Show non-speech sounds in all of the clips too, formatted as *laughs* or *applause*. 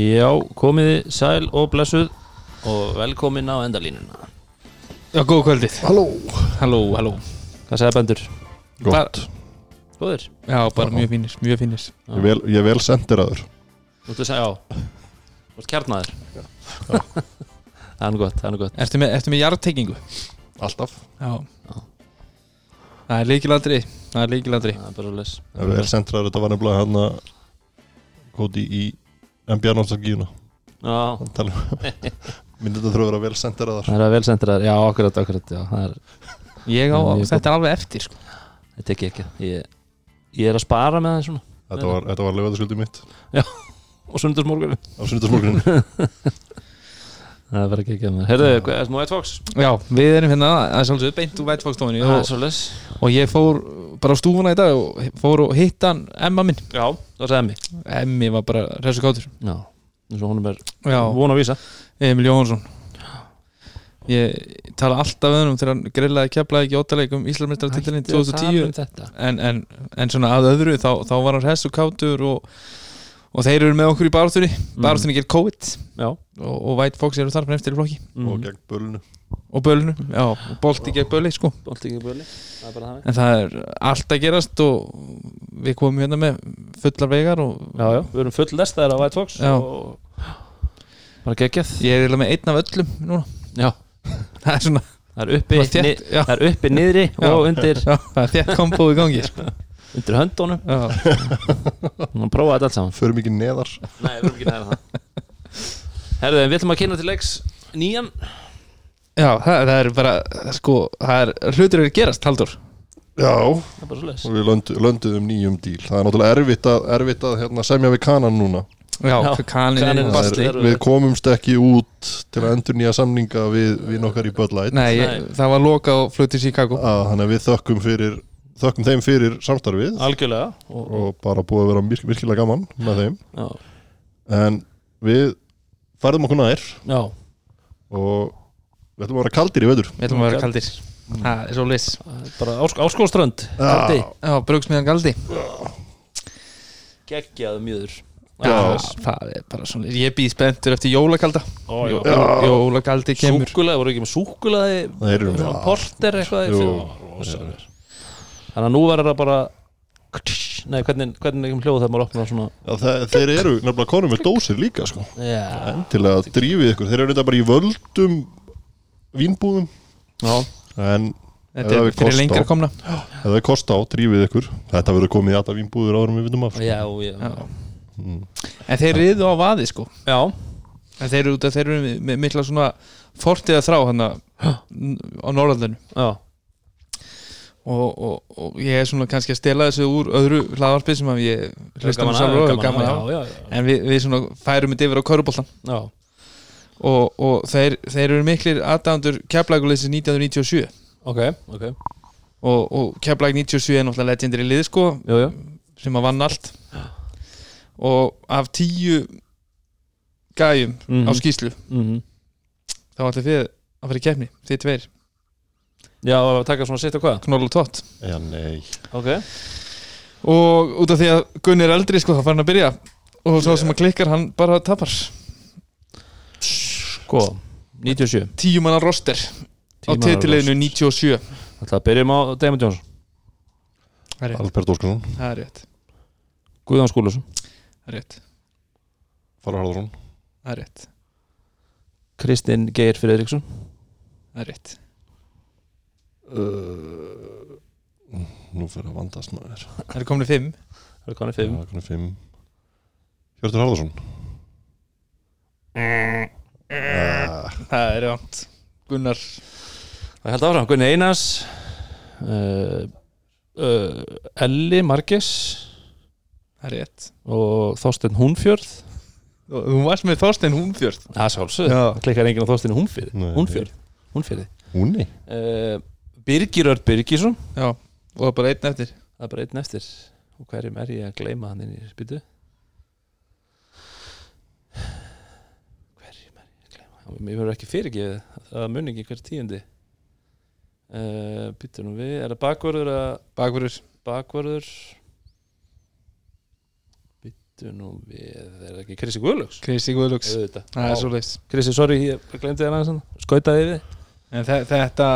Já, komiði sæl og blessuð og velkomin á endalínuna. Já, góð kvöldið. Halló. Halló, halló. Hvað segja bendur? Gott. Góðir? Já, bara mjög fínir, mjög fínir. Ég vel, ég vel sendiraður Þú ert að segja, já. Þú ert kjarnaður. *laughs* Það er nú gott, það er nú gott. Ertu með, ertu með jarðtengingu? Alltaf. Já. Það er leikilandri Það er leikilandri Það er bara les Ég er vel sendiraður Þetta var nefnilega hann að Kóti í Nostalgíuna. Já, Myndi þetta þurfa að vera vel sendiraðar það er að vel sendir Já, akkurat, akkurat, já Það er, Ég á, Mjög þetta er alveg eftir sko. þetta ekki ekki Ég, ég er að spara með það svona. Þetta var, þetta var lögðarskuldið mitt. Og *laughs* sundarsmorgun á sunnudasmorgunin *laughs* Það er bara ekki ekki með Herðu, hvað er það White Fox? Já, við erum hérna að sjálfsögðu beint úr vætfagstofunni Það er og, svo les og ég fór bara á stúfuna í dag og fór og hitt hann Emma minn. Já, það segja mig Emmi var bara resu kátur Já, eins og honum er Já, von að vísa. Emil Jóhansson Ég tala alltaf við hann þegar hann grillaði keflaði ekki óttalegum Íslandsmeistaratitilinn 2010 um þetta? En, en, en svona að öðru þá, þá var hann og kátur og, og þeir eru með okkur í baráttunni. Baráttunni gerð COVID. Já. Og, og White Fox eru þar fyrir eftir í flokki. Mm. og gegn bölunu og bölnu, já, og bolti gegn böli sko. Bólt ekki böli Það er bara það en það er allt að gerast og við komum hérna með fullar vegar og Já, já, við erum full lestaðir á White Fox Já. og bara geggjað. Ég er eiginlega með einn af öllum núna. Já, *laughs* það er svona það er uppi, það er er uppi niðri Já. og undir, já, það er þétt kombo í gangi sko. *laughs* undir höndunum. Já, og prófa þetta allt saman. Förum ekki neðar. Nei, við erum ekki næra það. Herðu, en við ætlum að kynna til leiks nýjan. Já það, það er bara sko, það er hlutir að gerast Haldur Já. Það er bara svo Og við löndu, lönduðum nýjum díl. Það er náttúrulega erfitt að, erfitt að hérna, semja við kanan núna. Já, Já, kanin kaninn er er Það basli. er, Við komumst ekki út til að endur nýja samninga við, við nokkar í Bud Light. Nei, ég, Nei. það var loka á fluti Chicago. Að, Þannig að við þökkum fyrir þökkum þeim fyrir samstarfið Algjörlega. og, og bara búið að vera virk, virkilega gaman með þeim. Já, en við færðum okkur nær já, og við ætlum að vera kaldir í veður Við ætlum að vera kaldir. Það er svo lis bara ás, áskóðströnd Kaldi, Já, brugsmiðan galdi geggjaðu mjöður Já, það er bara svona Ég býð spenntur eftir jólakalda. Ó. Jó- Jólakaldi kemur. Súkulaði, voru ekki með súkulaði porter eitthvað. Þannig að nú verður það bara Nei, hvernig, hvernig hljóð þegar maður opnar svona Já, það, þeir eru nefnilega konum með dósir líka sko. Já, til að drífið ykkur þeir eru þetta bara í völdum vínbúðum já, en Þetta er fyrir lengra komna ef það er kost á, drífið ykkur þetta verður komið í alltaf vínbúður áður en við vitum af sko. já, já, Já. Mm. En þeir riðu á vaði sko já. En þeir eru út að þeir eru með- með mikla svona Fortiða þrá hann á Norrlandinu já. Og, og, og ég er svona kannski að stela þessu úr öðru hlaðvarpi sem ég hlusta um sjálfur og að- hef gaman á já, já, já. En við, við svona færum þetta yfir á Köruboltan já. og, og þeir, þeir eru miklir aðdæmandur Keflagulisins 1997 Ok, ok og, og Keflag 97 er náttúrulega legendir í lið sko Jú, jú. sem að vann allt og af tíu gæjum Mhm. á skýslu Mm þá ætlum við að fara í kefni, þið tveir Já, að taka svona sitt og hvað? Knoll og tott já, nei. Ok. Og út af því að Gunni er eldri sko, þá fær hann að byrja. Og svo sem að klikkar hann bara tapar. Sko, 97 tíu manna roster á Tíu manna titileginu 97 Það byrjum á Damon Jones það er rétt, Albert Óskarsson, það er rétt, Guðjón Skúlason. Það er rétt, Farrar Harðarsson það er rétt, Kristinn Geir Friðriksson. Það er rétt. Uh, nú fyrir að vandast maður. Það er komin fimm? Það er konið fimm? Já, konum fimm. Hjörtur Harðarsson. Uh, það er ránt Gunnar. Það held áfram. Gunni Einars uh, uh, Elli Marges það er rétt. og Þorstein Húnfjörð. Og þú varst með Þorstein Húnfjörð. Það Já. það klikkar enginn á Þorstein Húnfjörð. Húnfjörð Húnfjörði Húnni? Uh, Birgir Örd Birgisson. Já, og það er bara einn eftir. Það er bara einn eftir. Og hverjum er ég að gleyma hann inn í spýtu? Hverjum er ég að gleyma Mér verður ekki fyrirgefið Það mun ekki hver tíundi. Uh, Býttu nú við. Er það bakvörður að bakverður bakvörður. Býttu nú við, það er ekki Krissi Guðlöks Kristi Guðlöks. Það er Já. svo leist Krissi, sorry, ég glemdi þér aðeins Skautaði við En þe- þetta,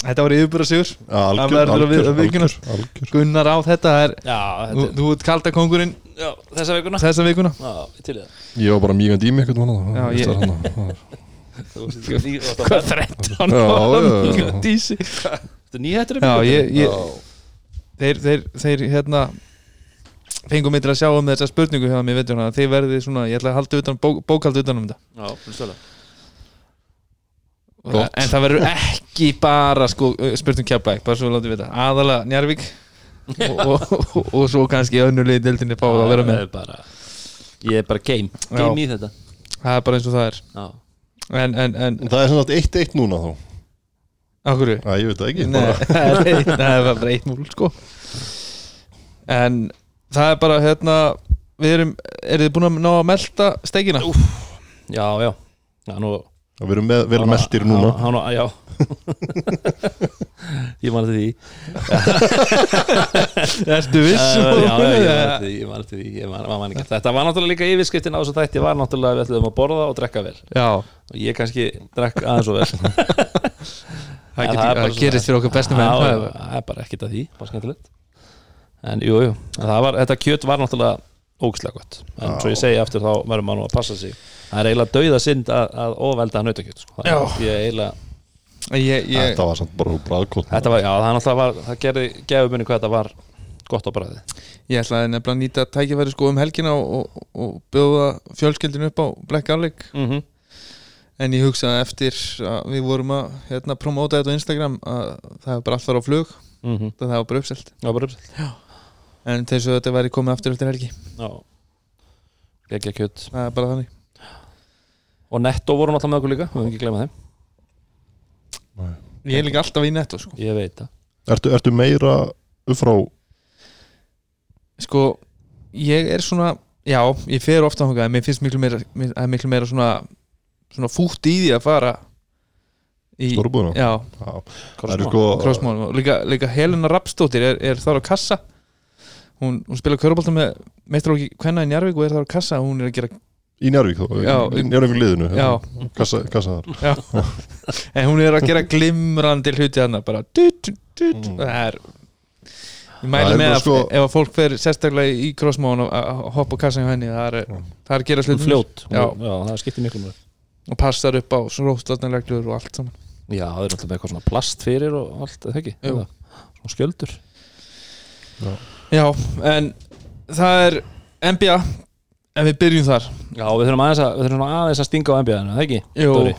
þetta var yfirbúra sigur algjör, Það verður að algjör, við- að viðurkenna. algjör, algjör. Gunnar á þetta er, Já, þetta þú ert kalda kongurinn er Já, þessa vikuna. Þessa vikuna. Já, ég til í það. Ég var bara mjög dými *laughs* Hvað ferð. 13 Já, já, já, já. Dísi. Þetta er nýhættur Já, ég, ég þeir, þeir, þeir hérna fengum mig til að sjá um þessa spurningu hjá mér þeir verði svona, ég ætla að halda utan bók, bókaldi utan um þetta. Já, finnst Gott. en það verður ekki bara sko, spurning kjapæk, bara svo látið vita. Aðalega Njarvík og, og, og, og svo kannski önnulegi deildinni fá að vera með. Er bara Ég er bara game Game í þetta. Það er bara eins og það er. Já. En, en, en, En það er svona 1-1 núna þá. Okkur Æ, ég veit það ekki. Nei, bara, *laughs* það er það er bara eitt múl sko. En það er bara hérna við erum, eru þið búin að ná að melta steikina? Já, já. Já, nú Við erum með, vel meldir núna. Há, há, já. *laughs* Ég man eftir því. *laughs* Ertu viss? Uh, já, já, *laughs* ég man eftir því, ég man man, man. Þetta var náttúrulega líka yfirskriftin á þessu þætti var náttúrulega að við ætlum að borða og drekka vel. Já, og ég kannski drekk aðeins og vel. Það, það það, gerist fyrir okkur bestum já, það er- það bara ekkert að því, bara skemmtilegt. En jú, jú, það var, þetta kjöt var náttúrulega ógislega gott. En Já. svo ég segi aftur þá verður maður nú að passa sig Það er eiginlega dauða synd að, að ofvelda nautakjöt sko. Það er- eiginlega ég, ég, Þetta var samt bara bræðkótt Þetta var, já, það var, það gerði gefur minni hvað þetta var gott á bræði ég ætlaði nefnilega að nýta tækifæri sko um helgina og, og, og bjóða fjölskyldinu upp á Black Garlic. Mm -hmm. en ég hugsaði eftir að við vorum að hérna, promóta þetta á Instagram að það hefur bara allt var á flug. Mm -hmm. það var bara uppselt. Já, bara uppselt. En þess að þetta væri komið aftur eftir helgi. Já. Gekja kjöt. Það er bara þannig Og netto voru náttúrulega með okkur líka, við höfum ekki glemma þeim. Ég er líka alltaf í netto sko, Ég veit það. Ertu, ertu meira upp frá sko ég er svona, já, ég fer ofta þangað en mér finnst miklu meira, er miklu meira svona, svona fútt í því að fara í, Stórubúðina? já, eru sko líka, líka Helena Rapsdóttir er, er þar á kassa. Hún, hún spila körubólta með meistróki hvenna í Njarvík og er þar á kassa. Hún er að gera, Í Njárvík Já. Í Njárvík liðinu já, Kassa, kassa þar. Já. En hún er að gera glimrandi hluti hann bara dut, dut, dut, Mm. það er ég er með að sko- ef að fólk fer sérstaklega í crossmálum að hoppa á kassan hjá henni það er, það er að gera Hún hluti fljót. Já. já, það skiptir miklu mjög og passar upp á róstatnarleglur og allt saman. Já, það er náttúrulega með eitthvað svona plast fyrir og allt, eða ekki? Svona skjöldur. Já, en það er NBA en við byrjum þar Já, við þurfum aðeins að, við þurfum aðeins að stinga á NBA-inu, það ekki? Jú, Dóri?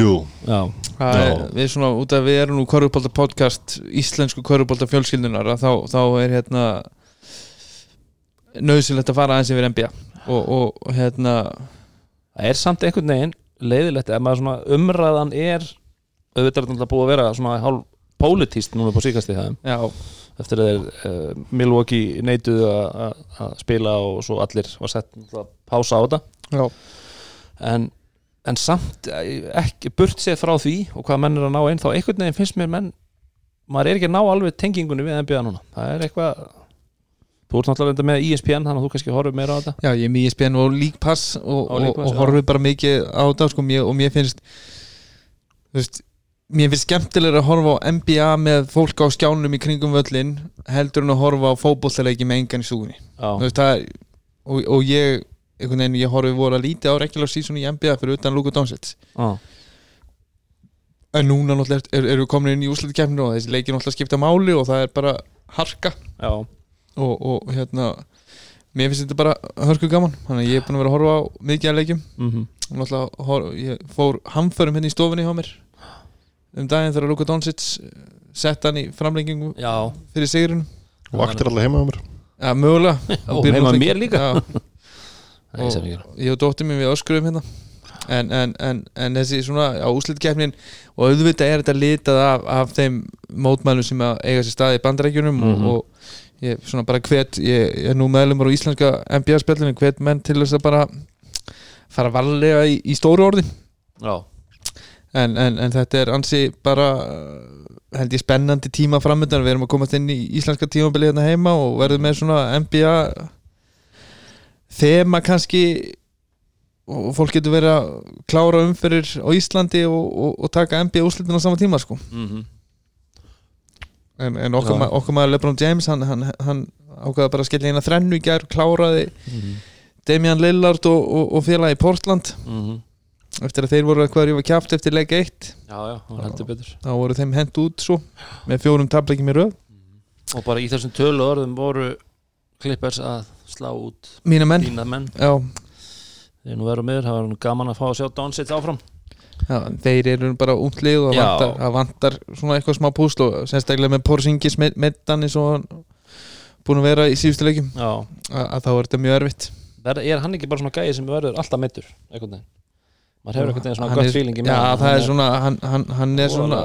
Jú Já, það er, Já. við svona út af við erum nú Körubólta podcast íslensku Körubólta fjölskyldunar að þá, þá er hérna nöðsilegt að fara aðeins yfir NBA og, og, og hérna það er samt einhvern veginn leiðilegt ef maður svona umræðan er auðvitað er þetta náttúrulega búið að vera svona hálf pólitíst núna på síkast í það já, eftir að þeir uh, Milwaukee neituðu að- spila og svo allir var sett pása á þetta. En, en samt eh, ekki burt séð frá því og hvað menn er að ná inn þá einhvern veginn finnst mér menn maður er ekki að ná alveg tengingunni við NBA núna. Það er eitthvað þú ert náttúrulega með ESPN þannig að þú kannski horfir meira á þetta. Já, ég er í spenn og League Pass og, Og og, horfið bara mikið á þetta sko, og mér finnst þú veist mér finnst skemmtilega að horfa á NBA með fólk á skjánum í kringum völlin heldur en að horfa á fótbollaleiki með engan í er- og, og ég veginn, ég horfið voru að lítið á regular season í NBA fyrir utan Luka Doncic. Já, en núna náttúrulega er- eru er komin inn í úslutikefninu og þessi leikir náttúrulega skipta máli og það er bara harka. Og, og hérna mér finnst þetta bara hörku gaman. Þannig að ég er búin að vera að horfa á mikið af leikjum. Mhm. Og náttúrulega fór hamförum hérna í stofunni hjá mér um daginn þegar Luka Doncic sett hann í framlengingu Já, fyrir sigurinn Vaktir alltaf heima á mér. Ja, mögulega. Og heima náttúrulega- mér líka. *laughs* Og ég og dóttir mér við öskruðum hérna. En, en, en, en þessi svona á úslitkefnin og auðvitað er þetta litað af, af þeim mótmælum sem að eiga sér stað í bandarækjunum Mhm. og, og ég svona bara hvet ég, ég er nú meðlumur á íslenska NBA-spjallinu hvet menn til þess að bara fara varlega í, í stóru orðin. Já, en, en, en þetta er ansi bara uh, held ég spennandi tíma framöndan við erum að komast inn í íslenska tímabili hérna heima og verðum með svona NBA þema kannski. Og fólk getur verið að klára umferðir á Íslandi og, og, og taka NBA úrslitin á sama tíma sko. Mm en, en okkar, Já. ma okkar maður Lebron James hann, hann, hann ákvaða bara að skella eina þrennu í gær kláraði Damian Lillard og, og, og félagi Portland eftir að þeir voru eitthvað að eftir 1 Já, já, hann heldur betur. þá voru þeim hent út svo með fjórum tableikjum í röð. Og bara í þessum tölu orðum voru klippers að slá út mína menn. Menn. Þeir nú verður með, það var gaman að fá að sjá Donsitt áfram. Já, þeir eru bara útlið og vantar, vantar svona eitthvað smá púsl og sérstaklega með Porzingis með, meðdan eins og búin að vera í síðustu leikjum. Já, að, þá er þetta mjög erfitt. Er hann ekki bara svona gæði sem verður alltaf veginn maður hefur veginn svona Hann gott feelingi já, það er svona hann, hann, hann er svona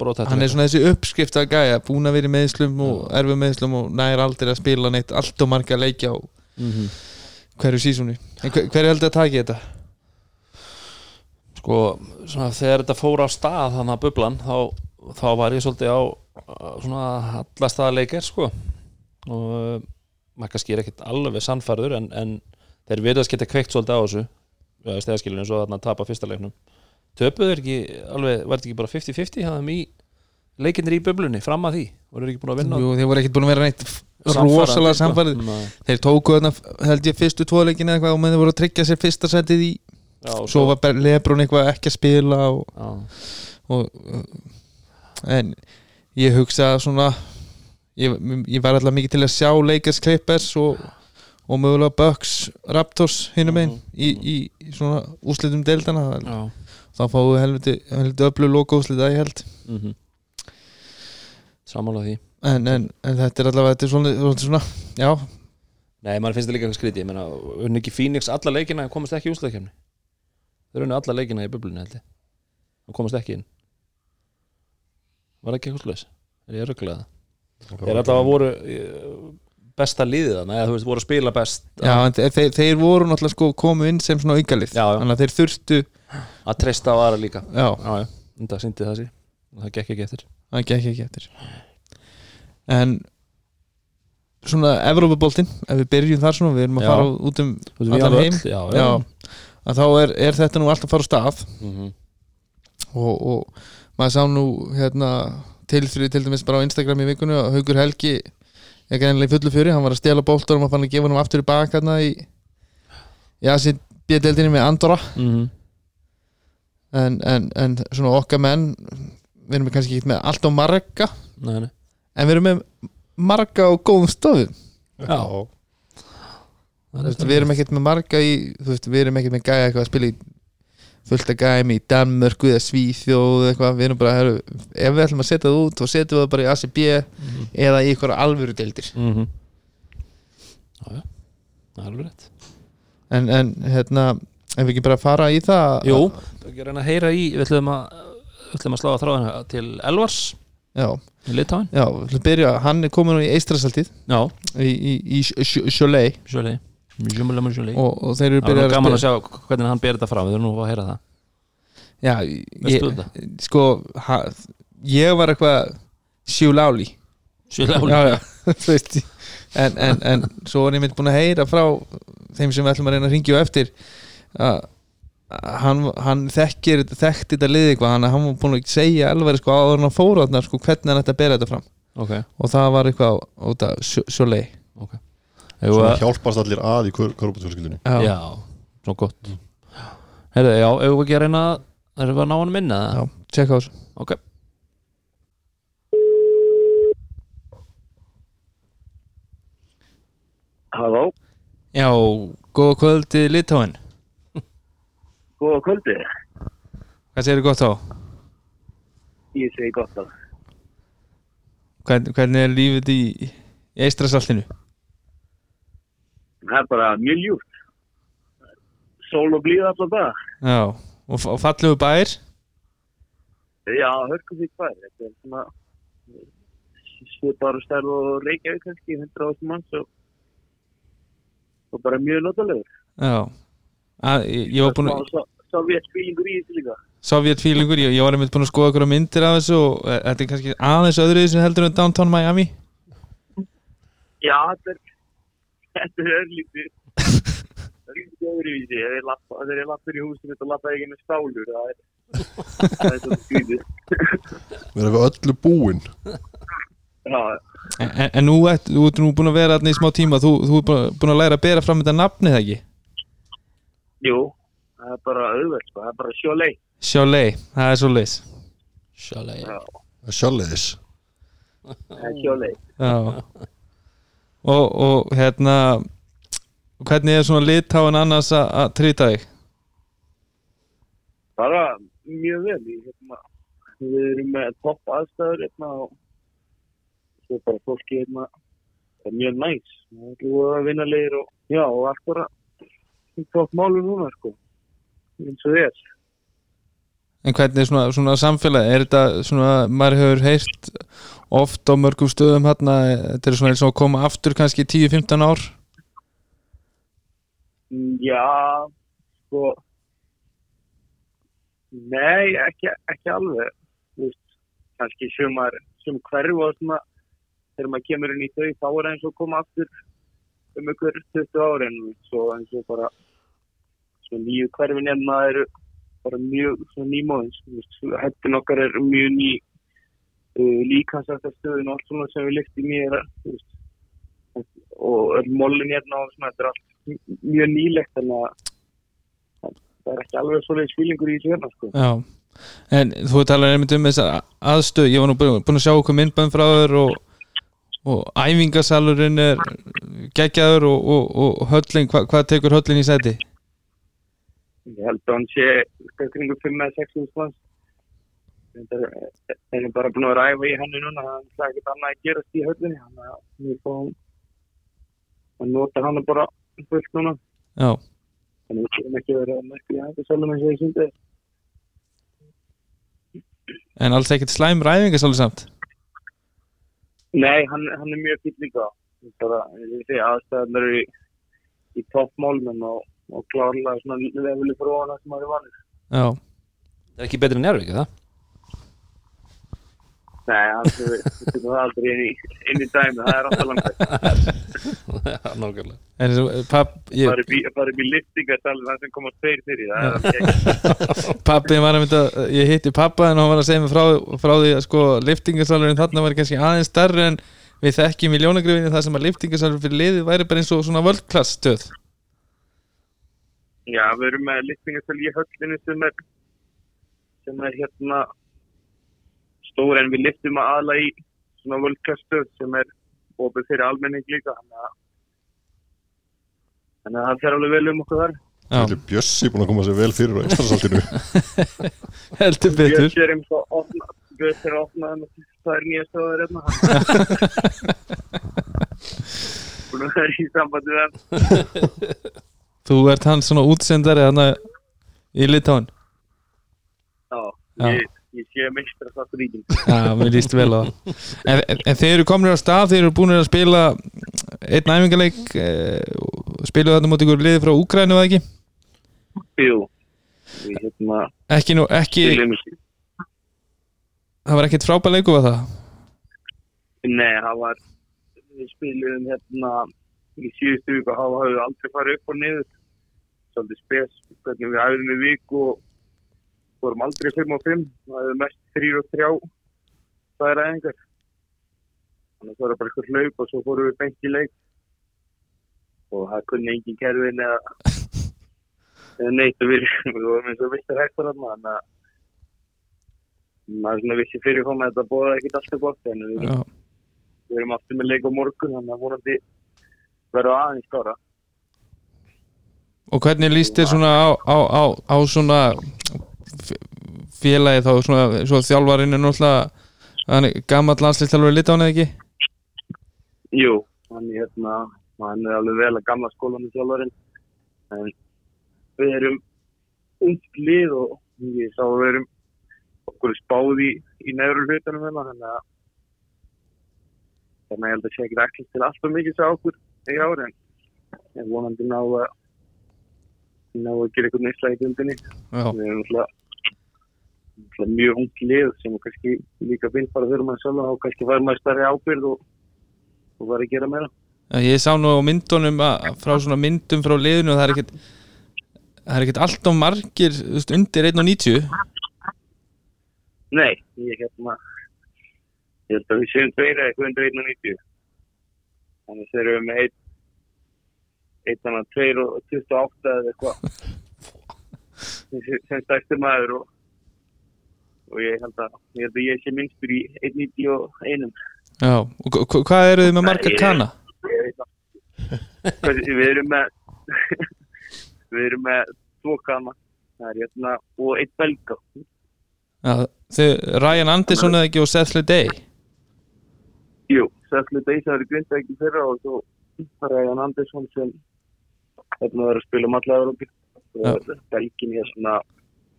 hann er svona þessi uppskrift að gæja búin að vera í meðslum og erfið meðslum og nær aldrei að spila neitt allt og marga leikja á mm -hmm. hverju sísóni en hver, hver heldur að taki þetta? sko, svona, þegar þetta fór á stað þannig að bublan þá, þá var ég svolítið á svona allastæða leikir sko. Og uh, maður kannski er ekkert alveg sannfærður en, en þeir verðast geta kveikt svolítið á þessu stegaskilinu eins og þarna að tapa fyrsta leiknum. Töpuðu er ekki alveg, var þetta ekki bara 50-50 hafðum í leikinir í bublunni fram að því, voru þeir ekki búin að vinna? Jú, þeir voru ekkert búin að vera neitt rosalega samfærið Nei. þeir tóku þarna held ég fyrstu tvoleikin eða eitthvað og með þeir voru að tryggja sér fyrsta setið í. Já, svo var bara Lebrun eitthvað ekki að spila og, já, og en ég hugsa svona ég, ég var alltaf mikið til að sjá Lakers Clippers og, og mögulega Bucks Raptors hinnum einn í, í, í svona úslitum deildana já. þá fáum við helviti, helviti öllu loka úslita ég held. Mm -hmm. Samála því. En, en, en þetta er allavega þetta er svona, svona, svona já, Nei, mann finnst þetta líka eitthvað skrítið. Ég meina, unni ekki Phoenix alla leikina komast ekki í úsleikefni Þeir unni alla leikina í bublunni held ég. Og komast ekki inn. Var ekki eitthvað slags? Er ég rögglega það? Þeir allavega voru eh, besta liðið þannig eða þú veist, voru að spila best já en þeir, þeir, voru náttúrulega sko komu inn sem svona aukalið. Já, já. þannig að þeir þurftu að treysta á aðra líka. Já, Já, það syndi það sér og það gekk ekki eftir. Það gekk ekki eftir. En svona Evrópaboltinn, ef við byrjum þar svona við erum að Já. fara út um Þú veist, við Allan alveg heim? öll, Já, já, að þá er, er þetta nú allt að fara á stað. Mhm. og, og maður sá nú hérna tilfrið til dæmis bara á Instagram í vikunni að Haugur Helgi er greinlega í fullu fjöri, hann var að stela bóltarum og fann að gefa hann aftur í baka hérna í já, sér bjödeldinni með Andorra Mhm. en, en, en svona okkar menn við erum kannski ekki með allt á marga Nei, nei. en við erum með marga á góðum stofum Já. Veist, við erum ekkert með marga í veist, við erum ekkert með gæja eitthvað að spila í fullt af gæjum í Danmörku eða Svíþjóð eða eitthvað, við erum bara heru, ef við ætlum að setja það út, þá setjum við það bara í ACB eða í eitthvað alvöru deildir Mhm. Já, já, það er alveg rétt. En, en hérna, ef við ekki bara fara í það Jú, ekki reyna að heyra í Við ætlum að, við ætlum að slá að þráðina til Elvars já, í Litáin já, við ætlum að byrja, hann er komin nú í Eistrasaltið Já, í, í, í Sjöleik sjöli Sjöli, sjöli og, og þeir eru byrjað gaman að sjá hvernig hann ber þetta fram. Við erum nú að heyra það. Já, ég, þetta? sko ha, ég var eitthvað sjúláli Sjöli já, já, *laughs* þú veist en, en, en svo var ég mynd búin að heyra frá þeim sem við ætlum að reyna að ringja á eftir að að hann, hann þekkir þekkti þetta liði eitthvað. Hann, hann var búin að segja alveg sko áður hann fór þarna sko hvernig hann ætti að bera þetta fram. Ok, og það var eitthvað út af sjólei ok Svona Svona hjálpast allir að í korrupatfjölskyldunni já, Já, svo gott. Herðu, já, ef við ekki að reyna að erum við að ná hann minna já, tjekka á þessu. Ok. Halló, já, góða kvöldi Litáin góða kvöldi. hvað segir gott á? Ég segi gott að Hvern, hvernig er lífið í, í eistrasaltinu? Það er bara mjög ljúft. Sól og blíða allar dag. já, og, og fallegu bær Já, hörkum því hvað. Þetta er svona svipaður stærð og Reykjavík kannski, 100 ástum manns og, og bara mjög notalegur. já að, ég, ég var búin að Smá Sovjet fílingur í þessu líka. Sovjet feelingur, ég, ég var einmitt búin að skoða okkur myndir af þessu og eh, þetta er kannski aðeins öðru sem heldur en Downtown Miami Já, þetta er, þetta er örlítið. Það er ekki öðruvísi, þegar ég lappur í húsinu þá lappa ég ekki með stálur, það er, það er svona skrítið. *laughs* Við erum við öllu búin. Já, En, en, en nú ert þú ert nú búin að vera þarna í smá tíma. Þú, þú ert búin að- læra að bera fram þetta nafnið ekki? Jú, það er bara auðvelt, sko, það er bara sjólei. Sjálei, það er svo leis Sjálflega Já, Sjálfleiðis það er sjólei. Já og, og hérna hvernig er svona litáin annars að trýta þig? Bara mjög vel, í, hérna, við erum með topp aðstæður, hérna, og svo bara fólki, hérna, það er mjög næs. Það er að vinna leir og, og allt bara topp málu núna, sko, eins og þess. En hvernig er svona, svona samfélagi, er þetta svona, maður hefur heyrt oft á mörgum stöðum hérna, þetta er svona eins og að koma aftur kannski 10-15 ár? Já, sko Nei, ekki, ekki alveg. Þú veist, kannski sumar sem hverju og svona þegar maður kemur inn í þau þá er eins og koma aftur um ykkur 20 árin svo eins og bara svo nýju hverfin hérna eru bara mjög nýmóðins hættin okkar er mjög ný uh, líkansættastöðin og allt svona sem við lyftum í er veist, og öll mollin hérna og svona þetta er allt mjög nýlegt þannig að það er ekki alveg svoleiðis fílingur í þessu hérna sko. Já, en þú talar einmitt um þessar aðstöð, ég var nú búin að sjá okkur myndbæn frá þér og, og æfingasalurinn er geggjaður og, og, og höllin, hva, hvað tekur höllin í sæti? Ég held að hann sé eitthvað kringu 5 eða 6 manns. Þetta er, er bara búin að ræfa í henni núna það er ekkert annað að gerast í höllinni þannig að við fáum að nota hann bara fullt núna. Já, þannig að við erum ekki verið að merkja í hættu eins og ég syndi en alls ekkert slæm ræfingasalur samt? Nei, hann, hann er mjög fýll líka. Aðstæðan eru í, í toppmálum og, og klárlega svona lefili frá hana sem maður er vanur. Já, Það er ekki betri en Njárvík, það? Nei, *laughs* það aldrei inn í, inn í dæmi, það er alltaf langt *laughs* en svo, papp, ég, bara upp í, bara upp í liftingarsalum það sem koma tveir fyrir það er ekki *laughs* pappi var að mynda ég hitti pappa en hann var að segja mig frá, frá því að sko liftingasalurinn þarna var kannski aðeins stærri en við þekkjum í ljónagrifinni það sem að liftingasalur fyrir liðið væri bara eins og svona völdklass stöð Já, við erum með liftingarsal í höllinu sem er sem er hérna stór en við liftum að aðla í svona völdkastöð sem er opið fyrir almenning líka þannig að þannig að það fer alveg vel um okkur þar. Þetta er Bjössi búin að koma sér vel fyrir á Íslandsaldinu *laughs* heldur betur. Björn er eins og opna Björn er að opna það er nýja stöður hérna. *laughs* Búin að vera í sambandi við hann *laughs* Þú ert hann svona útsendari hann í Litáin Já, Já. ég, ég sé meistra það ríkin Já, mér líst vel á það en, en, þeir eru komin á stað, þeir eru búin að spila einn æfingarleik eh, og spiluðu þarna mútið ykkur liði frá Úkrænu eða ekki? Jú, hérna Ekki nú, ekki, það var ekkert frábæð leiku var það? Nei, það var við spilum hérna í síðustu og hafa hafði aldrei farið upp og niður svolítið spes hvernig við hægum við viku og fórum aldrei 5 og 5 það hefði mest 3 og 3 það er aðeingar þannig að það var bara eitthvað hlaup og svo fórum við beint í leik. Og það kunni engin kerfin eða neitt og við, vorum eins og vistar hægtar þarna þannig að maður svona vissi fyrirfram að þetta bóða ekkert alltaf gott en við við erum aftur með leik á morgun þannig að vonandi verður aðeins skára og hvernig líst þér svona á, á, á, á svona félagi þá svona, svo þjálfarinn er náttúrulega gammal landslýstjálfur í Litáin eða ekki? Jú, hann er hérna hann er alveg vel að gamla skólanum sjálfurinn en við erum ungt lið og ég sá að við erum okkur spáð í, í neðru hlutunum hérna þannig að þannig að ég held að sé ekki ekki til alltaf mikið sá okkur í ári en vonandi ná að ná að gera eitthvað neysla í dundinni. Já, við erum náttúrulega mjög ung lið sem kannski líka finn bara fyrir maður sjálf og kannski fær maður stærri ábyrð og, og var að gera meira. Ég sá nú á myndunum að, frá svona myndum frá liðinu og það er ekkert það er ekkert allt of margir veist, undir 1.90 Nei, ég hérna ég held að við séum tveir eða eitthvað undir 1.90 þannig þeir eru með 1 1 þannig 2 og 28 eða eitthvað. Sem- sem stærstur maður og og ég held að ég held að ég sé minnstur í 1.91 Já, og hva- hva- hvað eru þið með marga Nei, ég- veit það. Við erum með *laughs* við erum með tvo er hérna og eitt belga. Já, þið, Ryan Anderson eða ekki og Seth Leday? Jú, Sessli Deisa er í Grindavík í fyrra og svo Ræðan Andersson sem hérna verður að spila um alla Európi og Belgin er svona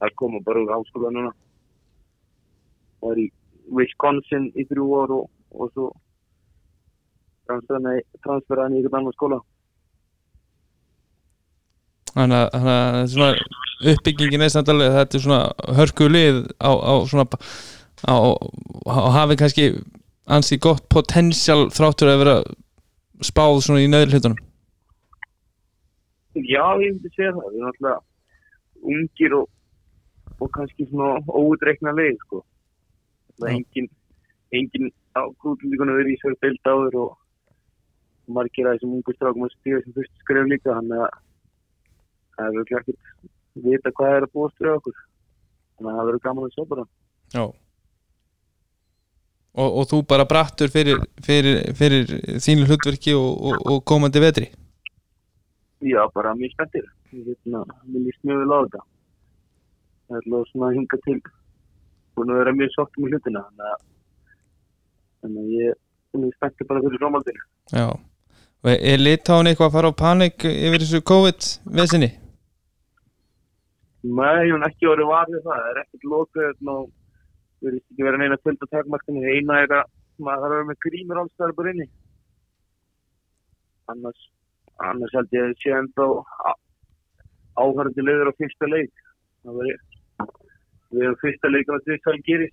að koma bara úr háskóla núna og er í Wisconsin í þrjú ár og, og svo transferaði transferaði hann í einhvern annan skóla. Þannig að þannig að þetta er svona uppbyggingin er samt alveg þetta er svona hörku lið á, á svona á, á hafi kannski ansi gott potential þráttur að vera spáð svona í neðri hlutunum Já, ég myndi segja það. Við erum alltaf ungir og, og kannski svona óutreikna leið, sko. Það er engin, engin á grútlíkunum verið í sér bild áður og margir af þessum ungu strákum að stíða sem fyrst skref líka, þannig að það er verið ekkert vita hvað er að búast fyrir okkur. Þannig að það verður gaman að sjá bara. Já og, og þú bara brattur fyrir, fyrir, fyrir þínu hlutverki og, og, og komandi vetri Já, bara mjög spenntir. Ég hérna, mér líst mjög vel á þetta. Það er alveg svona að hinga til. Búin að vera mjög sáttum í hlutina, þannig að, ég er mjög spenntir bara fyrir framhaldinu. Já og er Litáin eitthvað að fara á panik yfir þessu COVID-vesinni? Nei, hún ekki orðið varðið það. Það er ekkert og við erum ekki verið neina kvöld að takmarkinu. Eina er að maður þarf að vera með grímur allstæðar bara inni. Annars, annars held ég að sé enda áhörði leiður á fyrsta leik. Það við erum fyrsta leik á því hvað gerir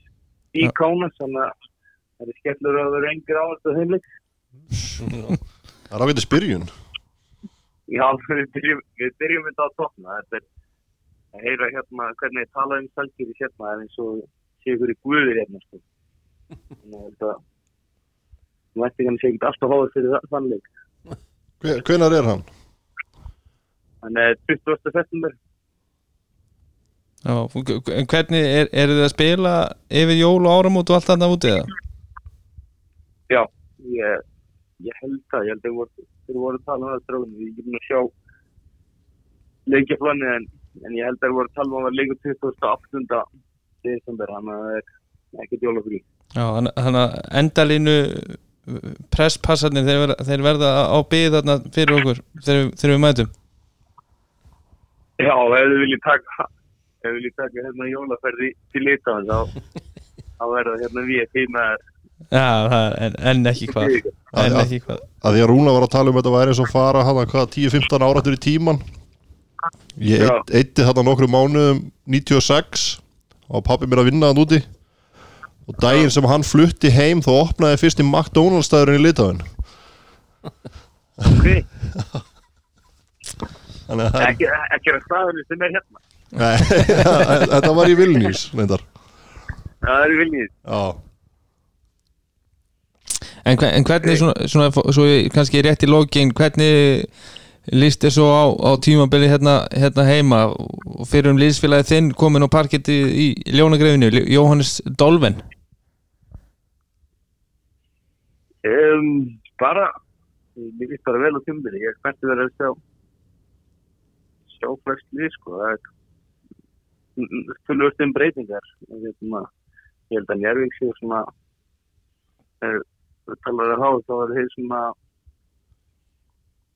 í Já. Kánas, þannig að það er skellur að vera engir áhörði á þeim leik. *laughs* Það er ágætið spyrjun Já, við byrjum, við byrjum þetta að topna. Þetta er að heyra hérna hvernig ég tala um Salkir í hérna er eins og sé ykkur í guðir hérna, sko. Þannig að þetta, þú veit ekki sé ekki alltaf háður fyrir það- þann leik. Hve- Hvenær er hann? Þannig að 20. september, Já, en hvernig er, eru þið að spila yfir jól og áramót og allt annað úti eða? já, ég, ég held það, ég held að þeir voru, að tala um það stráðum, við getum að sjá leikjaflanni en, en ég held að þeir voru að tala um að vera leikur 28. desember, þannig að það er ekkert jólafrí. Já, þannig að endalínu presspassarnir þeir, verða- þeir verða á byggð þarna fyrir okkur þegar, við- þegar við mætum. Já, ef þið viljið taka ef þið viljið taka hérna jólaferði til Litáin þá, þá verða hérna við heima Já, það er en, en ekki hvað. En ekki hvað. að því að Rúna var að tala um þetta væri eins og fara hana hvað 10-15 áratur í tíman ég eitt, eitti þarna nokkru mánuðum 96 og pappi mér að vinna hann úti og daginn sem hann flutti heim þá opnaði fyrst í McDonalds staðurinn í Litáin Ok, ekki, er að staðurinn sem er hérna. Nei, *laughs* þetta var í Vilnius reyndar. Já, það er viljið já, En, hve- en hvernig svona, svona svo ég kannski rétt í lókin hvernig líst þér svo á, á tímabili hérna, hérna heima? Og fyrir um liðsfélagi þinn komin á parketti í, í ljónagrefinu Jóhannes Dolven um, Bara Mér finnst bara vel á tímbili Ég er spennt að að sjá sjá flest lið sko. Það er fullust um breytingar. Hérna, ég held að Njárvík séu svona er, við talaðu að hafa þá er þeir svona að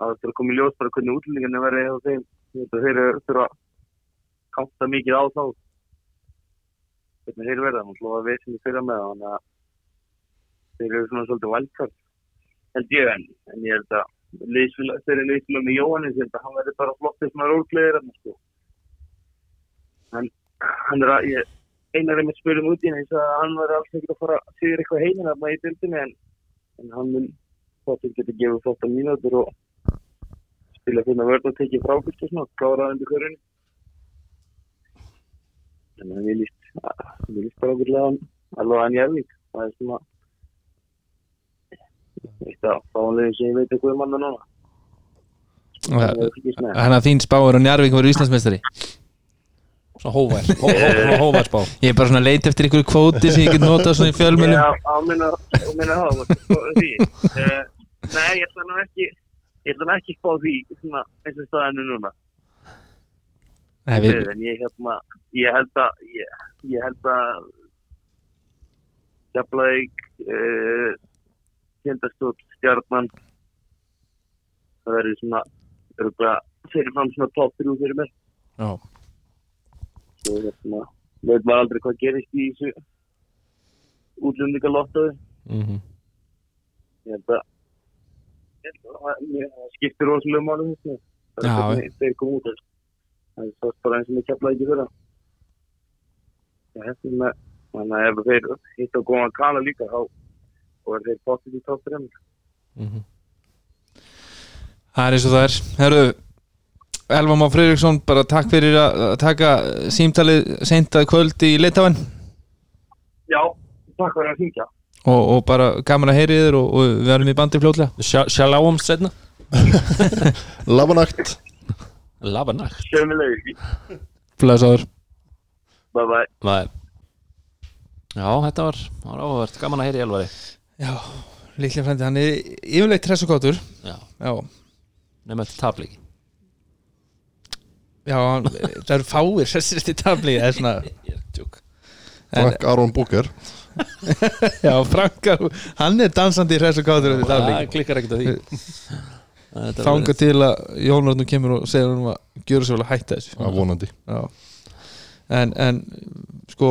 það er að í ljós bara hvernig útlendingarnir verði á þeim. Að þeir eru þurfa að kanta mikið á þá. Hvernig þeir verða náttúrulega að við sem við fyrir með þannig að þeir eru svona svolítið valdkart held ég en, en ég held að liðsfélag, þeir eru liðsfélag með Jóhannes ég held að hann verði bara flottið svona rólgleðir sko. hann, hann er að ég, einar er með spilum út í hann að hann verði alls ekkert að fara að fyrir eitthvað heiminn að maður í dildinni en, en hann mun Pottir getur gefið flotta mínútur og spila fyrir vörð og tekið frákvist og svona, klára það undir hverjunni. Þannig að við líst, við líst bara okkur leðan alveg að njárvík. Það er svona eitt af fáanlegin sem ég veit eitthvað um hann núna. Ekki. Þannig að þín spá er á Njarvík verður Íslandsmeistari Svona hóvær, hó, hó, svona hóvær spá Ég er bara svona að leita eftir einhverju kvóti sem ég get notað svona í fjölmjölum Já, á minna, á minna það, því. Uh, nei, ég ætla nú ekki, ég ætla nú ekki spá því svona eins og staðinu núna. Nei, við, En ég, hérna, ég held að, ég, ég held að Jafnlaug, uh, Tindastótt, Stjarnan, það verður svona, örgulega, fyrir fram svona top 3 fyrir mér. já, Svo hérna, veit maður aldrei hvað gerist í þessu útlendingalottoði. mm ég held að ég held að það- skiptir rosalega þessu. Það er hvernig þeir koma út það er svo bara eins og mér kemla ekki fyrir það er með þannig að ef þeir hitt að góða að kala líka þá og er þeir bóttið í topp 3 -hmm. það er eins og það er. Herru, Elva Má Freyriksson bara takk fyrir að taka símtalið seintað kvöld í Litafan já, takk fyrir að syngja og, og bara gaman að heyri þér og, og við erum í bandi fljótlega. Sjáláum setna *laughs* Labanakt. Labanakt. Sjöfumilegi, Flæsaður bye bye. Nei. Já, þetta var, var áhugavert, gaman að heyra í Elvari Já, líklega frændi, hann er yfirleitt tress og kátur Já, Já, nema þetta tableiki. Já hann, það eru fáir sessist í tabli það er svona *laughs* Ég er tjók En- Frank Aron Booker. *laughs* Já, Frankar, hann er dansandi í kátur þetta Það tabli klikkar ekkert á því. *laughs* Þetta Þanga verið- til að Jón Ragnar kemur og segir hann að gjöra svo vel að hætta þessu. Að vonandi. Já. En, en sko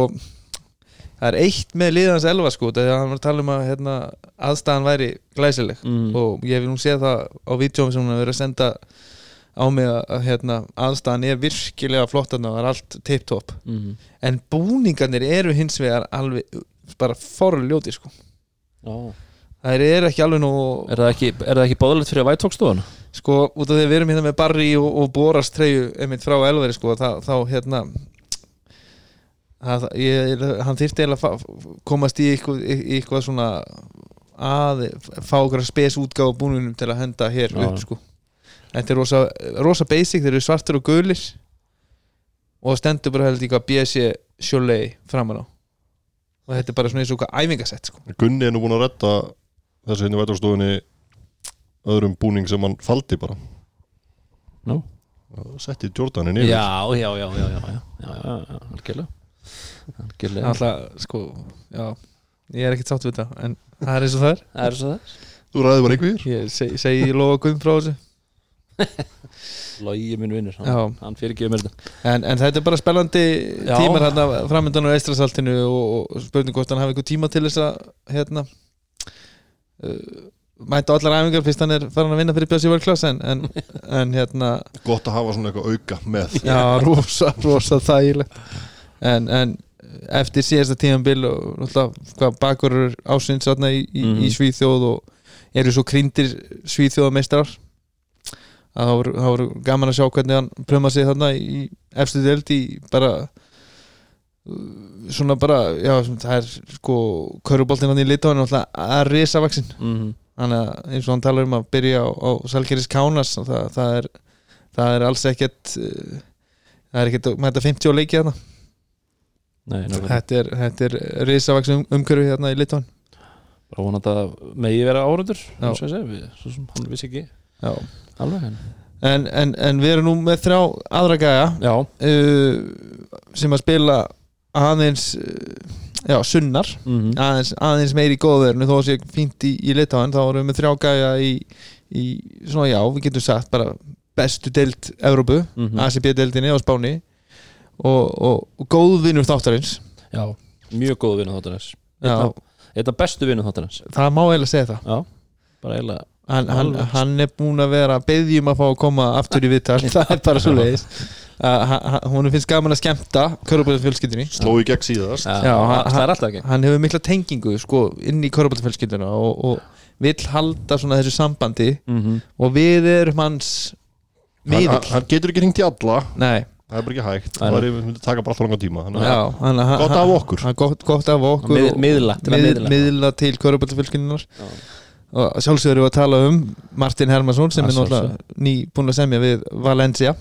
það er eitt með liðans elva sko þegar hann var að tala um að hérna, aðstæðan væri glæsileg Mm. og ég hef nú séð það á vítjóum sem hún hefur verið að senda á mig að, hérna, aðstæðan er virkilega flott og það er allt tip-top Mhm. en búningarnir eru hins vegar alveg bara forljóti sko Já. það eru ekki alveg nú Er það ekki, er það ekki bóðalegt fyrir að vætókstofuna? sko út af því að við erum hérna með Barry og, og Boras treyju einmitt frá Elveri sko þá hérna að, ég, hann að fa- komast í eitthvað, í eitthvað svona að fá okkur spes útgáfa búninum til að henda hér Já. upp sko. Þetta er rosa, rosa basic, þeir eru svartur og gulir og það stendur bara held eitthvað BSC Cholet framan á. Og þetta er bara svona eins og eitthvað æfingasett sko. Gunni er nú búin að redda þessu henni vætarstofunni öðrum búning sem hann faldi bara. Nú? setti Jordanin yfir. Já, já, já, já, já, já, já, já, já, algjörlega Algjörlega alltaf sko, já ég er ekkert sátt við þetta en það er eins og það er. Það er svo það Þú ræði bara einhver ég segi, segi lofa Guðm frá þessu. *laughs* Logi minn vinnur, hann, hann fyrirgefur mér þetta. En, en þetta er bara spennandi tímar hérna framöndan á Eistrasaltinu og, og spurning hvort hann hafi eitthvað tíma til þess að hérna uh, mæta allar æfingar fyrst hann er farin að vinna fyrir Björsi Vörklass en, en, *laughs* en hérna Gott að hafa svona eitthvað auka með. Já, rosa, rosa þægilegt en, en eftir síðasta tímanbil og náttúrulega hvað bakurur ásins í, í, Mhm. í Svíþjóð og eru svo kryndir Svíþjóðameistrar. Að það voru, það voru gaman að sjá hvernig hann pröma sig þarna í efstu deild í bara uh, svona bara, já, það er sko köruboltinn hann í Litáin náttúrulega að risa vaksin mm þannig að eins og hann talar um að byrja á, á Salkeris Kánas og það, það, er, það er alls ekkert uh, það er ekkert að mæta 50 leiki þarna Nei, þetta er, þetta er risavaxum um, umhverfi hérna í Litáin Bara vonandi að megi vera árundur og hann vissi ekki Já. alveg en en, en, við erum nú með þrjá aðra gæja uh, sem að spila aðeins uh, já, sunnar mm aðeins, aðeins meir í góðverðinu. Þó að sé fínt í, í Litáin þá erum við með þrjá gæja í, í svona já, við getum sagt bara bestu deild Evrópu Mhm. ACB-deildinni á Spáni og, og, og góðvinur þáttarins. Já, mjög góð vinnu þáttarins. Já, Þetta bestu vinnu þáttarins. Það má eiginlega segja það. Já, bara eiginlega hann, hann, hann er búin að vera beðjum að fá að koma aftur í viðtal. *laughs* Það er bara svo leiðis hún *laughs* finnst gaman að skemmta körubæðu fjölskyldunni Sló í gegn síðast. Já, hann- er hann hefur mikla tengingu sko, inn í körubæðu fjölskylduna og, og vill halda svona þessu sambandi mm og við erum hans hann, hann getur ekki hringt í alla. Nei, það er bara ekki hægt. Nei, það er, myndi taka bara alltaf langa tíma. Þannig já, að hann, hann, gott af okkur. hann, gott, gott af okkur Mið- og- miðla, til mið, miðla. miðla til kvöruböldafylgjunar Já. og sjálfsögur við að tala um Martin Hermansson sem er náttúrulega ný búin að semja við Valencia.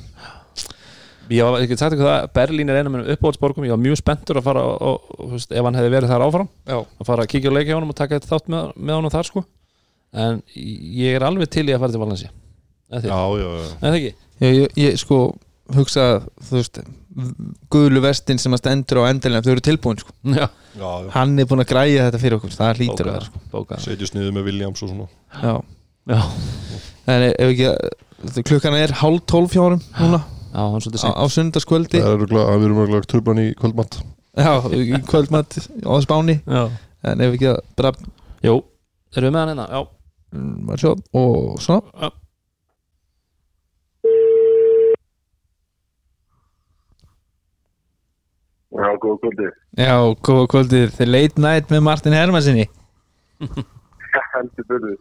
Ég var ekki sagt ykkur það, Berlín er einu með uppáhaldsborgum. Ég var mjög spenntur að fara og, og, og, veist, ef hann hefði verið þar áfram Já. að fara að kíkja og leikja honum og taka þetta þátt með, með honum þar sko. En ég er alveg til í að fara til Valencia. Já, já, já. ekki? Ég, ég, ég sko hugsa þú veist guðlu vestin sem að stendur á endalega þau eru tilbúin sko. Já, já, já. hann er búin að græja þetta fyrir okkur það hlýtur að vera sko. setjast niður með Williams og svona. Já. Já, en ef ekki að klukkan er hálf tólf fjórum núna. Já, hann svolítið á, á sundarskvöldi það er örugglega- við erum örgulega trublan í kvöldmatt já, í kvöldmatt á spáni. Já, en ef ekki að bara jú, erum við með hann hérna? Já, mm, og svona Já. Já, góð kvöldi. já, góða kvöldið, þeir late night með Martin Hermansinni *laughs* Heldur byrðu.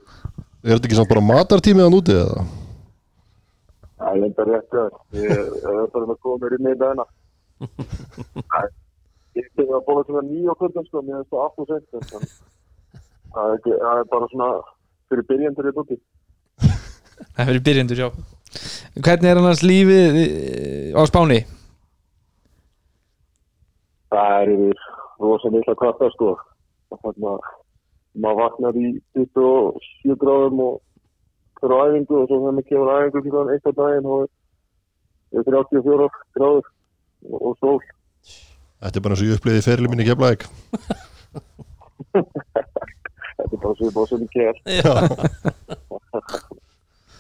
er þetta ekki samt bara matartímið hann úti eða? Það er enda rétt það. Ég ég er bara að koma mér inn í dagina. Ég tengi að bóla svona nýja kvöldum sko, mér finnst það aftur sent. en Það er, ekki, það er bara svona fyrir byrjandur í dótti. það er fyrir byrjendur, já hvernig er annars lífið eh, á spáni? Það er yfir rosa mikla kvarta sko. Þannig að maður vaknar í 27 gráðum og fyrir æfingu og svo þegar maður kemur æfingu klukkan eitt á daginn og er 34 gráður og, og sól. Þetta er bara eins og ég uppliði fyrirli minni keflaðik Þetta er bara svipað sem ég ger.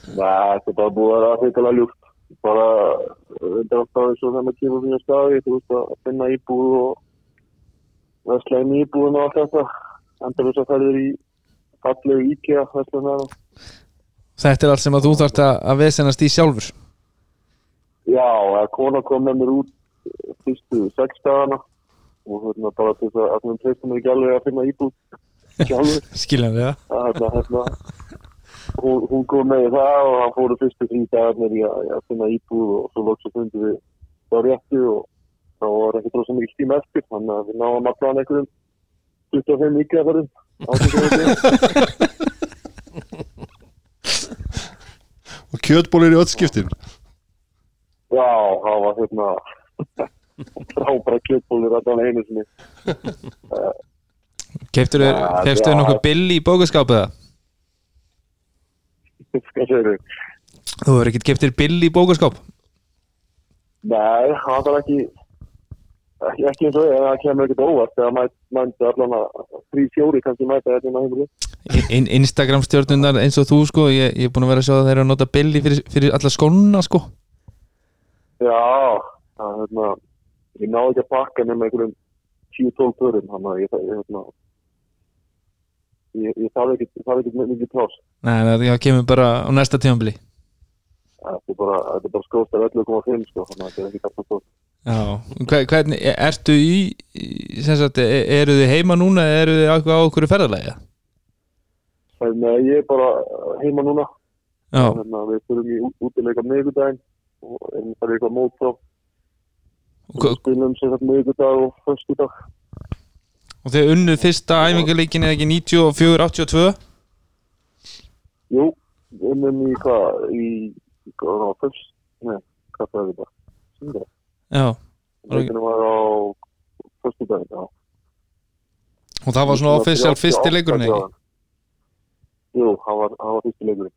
Þetta er bara búið að vera hrikalega ljúft. Bara undir alltaf eins og þegar maður kemur fyrir staði, þú veist að finna íbúð og vesla inn í íbúðun og allt þetta. Endur þess að ferður í fallegu íkja, vesla með það. þetta er allt sem að þú þarft að, vesenast í sjálfur Já, að kona kom með mér út fyrstu sex dagana og hérna bara til þess að hún treystum mér ekki alveg að finna íbúð *laughs* sjálfur. skiljanlega að hérna, hérna hún, hún kom með það og hann fóru fyrstu þrý dagarnir í að, að finna íbúð og svo loks að fundi við þá réttu og þá var ekki dróð sem ekki tíma eftir þannig að við náðum að plana einhverjum 25 íkjafærum Og *laughs* kjötbólir í öll skiptin Já, það var hérna *laughs* frábæra kjötbólur allan einu sinni þér já. nokkuð bill í bókaskápið það? Hvað segir þau? Þú hefur ekkert keiftir bill í bókaskáp? Nei, það var ekki ekki, ekki eins og ég, það kemur ekkert óvart þegar mæt, mæti allan að þrý fjóri kannski mæta þetta inn á heimili In Instagram stjórnunar eins og þú sko ég, ég er búin að vera að sjá að þeir eru að nota billi fyrir, fyrir alla skónuna sko. Já, það er hérna ég náði ekki að pakka nema einhverjum 10-12 pörum þannig að ég, ég, hérna, ég, ég þarf ekki, mikið pláss. Nei, það kemur bara á næsta tímabili. Þetta er bara, er bara skóst af 11,5 sko, þannig að þetta er ekki alltaf stótt Já, Hver, hvernig, ertu í, sagt, e- eru þið heima núna eða eru þið á okkur ferðalagi? Þannig að ég er bara heima núna. Já, þannig að við fyrir í út- útileika miðgudaginn og erum það eitthvað mót frá og, spilum sem þetta miðgudag og föstudag og þið unnuð fyrsta æfingarleikin eða ekki 94-82 Jú, unnum í hvað í, hvað fyrst? Nei, hvað það er þetta Sundag. Já, leikinu var á föstudaginn, já. Og það var svona official fyrsti leikurinn ekki? Jú, það var, var fyrsti leikurinn.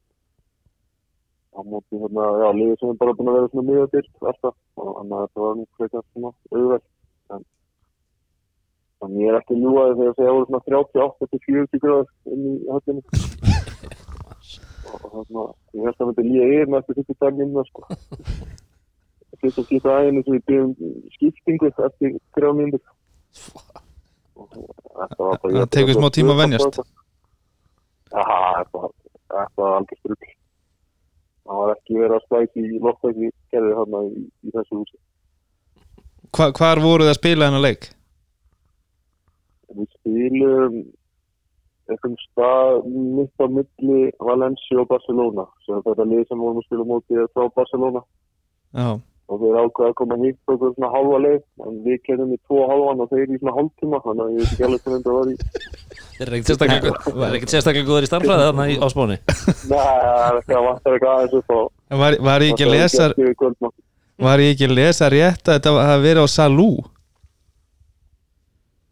Á móti hérna, já, liðið sem er bara búin að vera svona miðadilt alltaf, og þannig að þetta var nú frekar svona auðveld en þannig ég er ekki ljúaði þegar það voru svona 38 til 40 gráður inn í höllinu og þannig að ég held að þetta líða yfir með eftir fyrstu daginn inn sko. Fyrst að skipta aðeins sem við byrjum skiptingu eftir þetta bara- Það tekur smá tíma að venjast. Já, þetta var- þetta algjör strugg það var ekki verið að splæti í loftæki gerði þarna í, þessu húsi. Hva, hvar voruð þið að spila þennan leik? Við spilum einhvern stað mitt á milli Valencia og Barcelona. Sem er þetta lið sem vorum að spila er frá Barcelona. Já, og þeir ákveða að koma hýtt okkur svona halva leið en við kennum í tvo halvan og þeir í svona hálftíma þannig að ég veit ekki alveg hvernig það var í Þeir eru ekkert sérstaklega, var *laughs* ekkert sérstaklega góður í starfræði þarna í, á spáni Nei, það er ekki að vantar eitthvað aðeins upp og var ég ekki að lesa Var ég ekki að lesa rétt að þetta hafi verið á Salú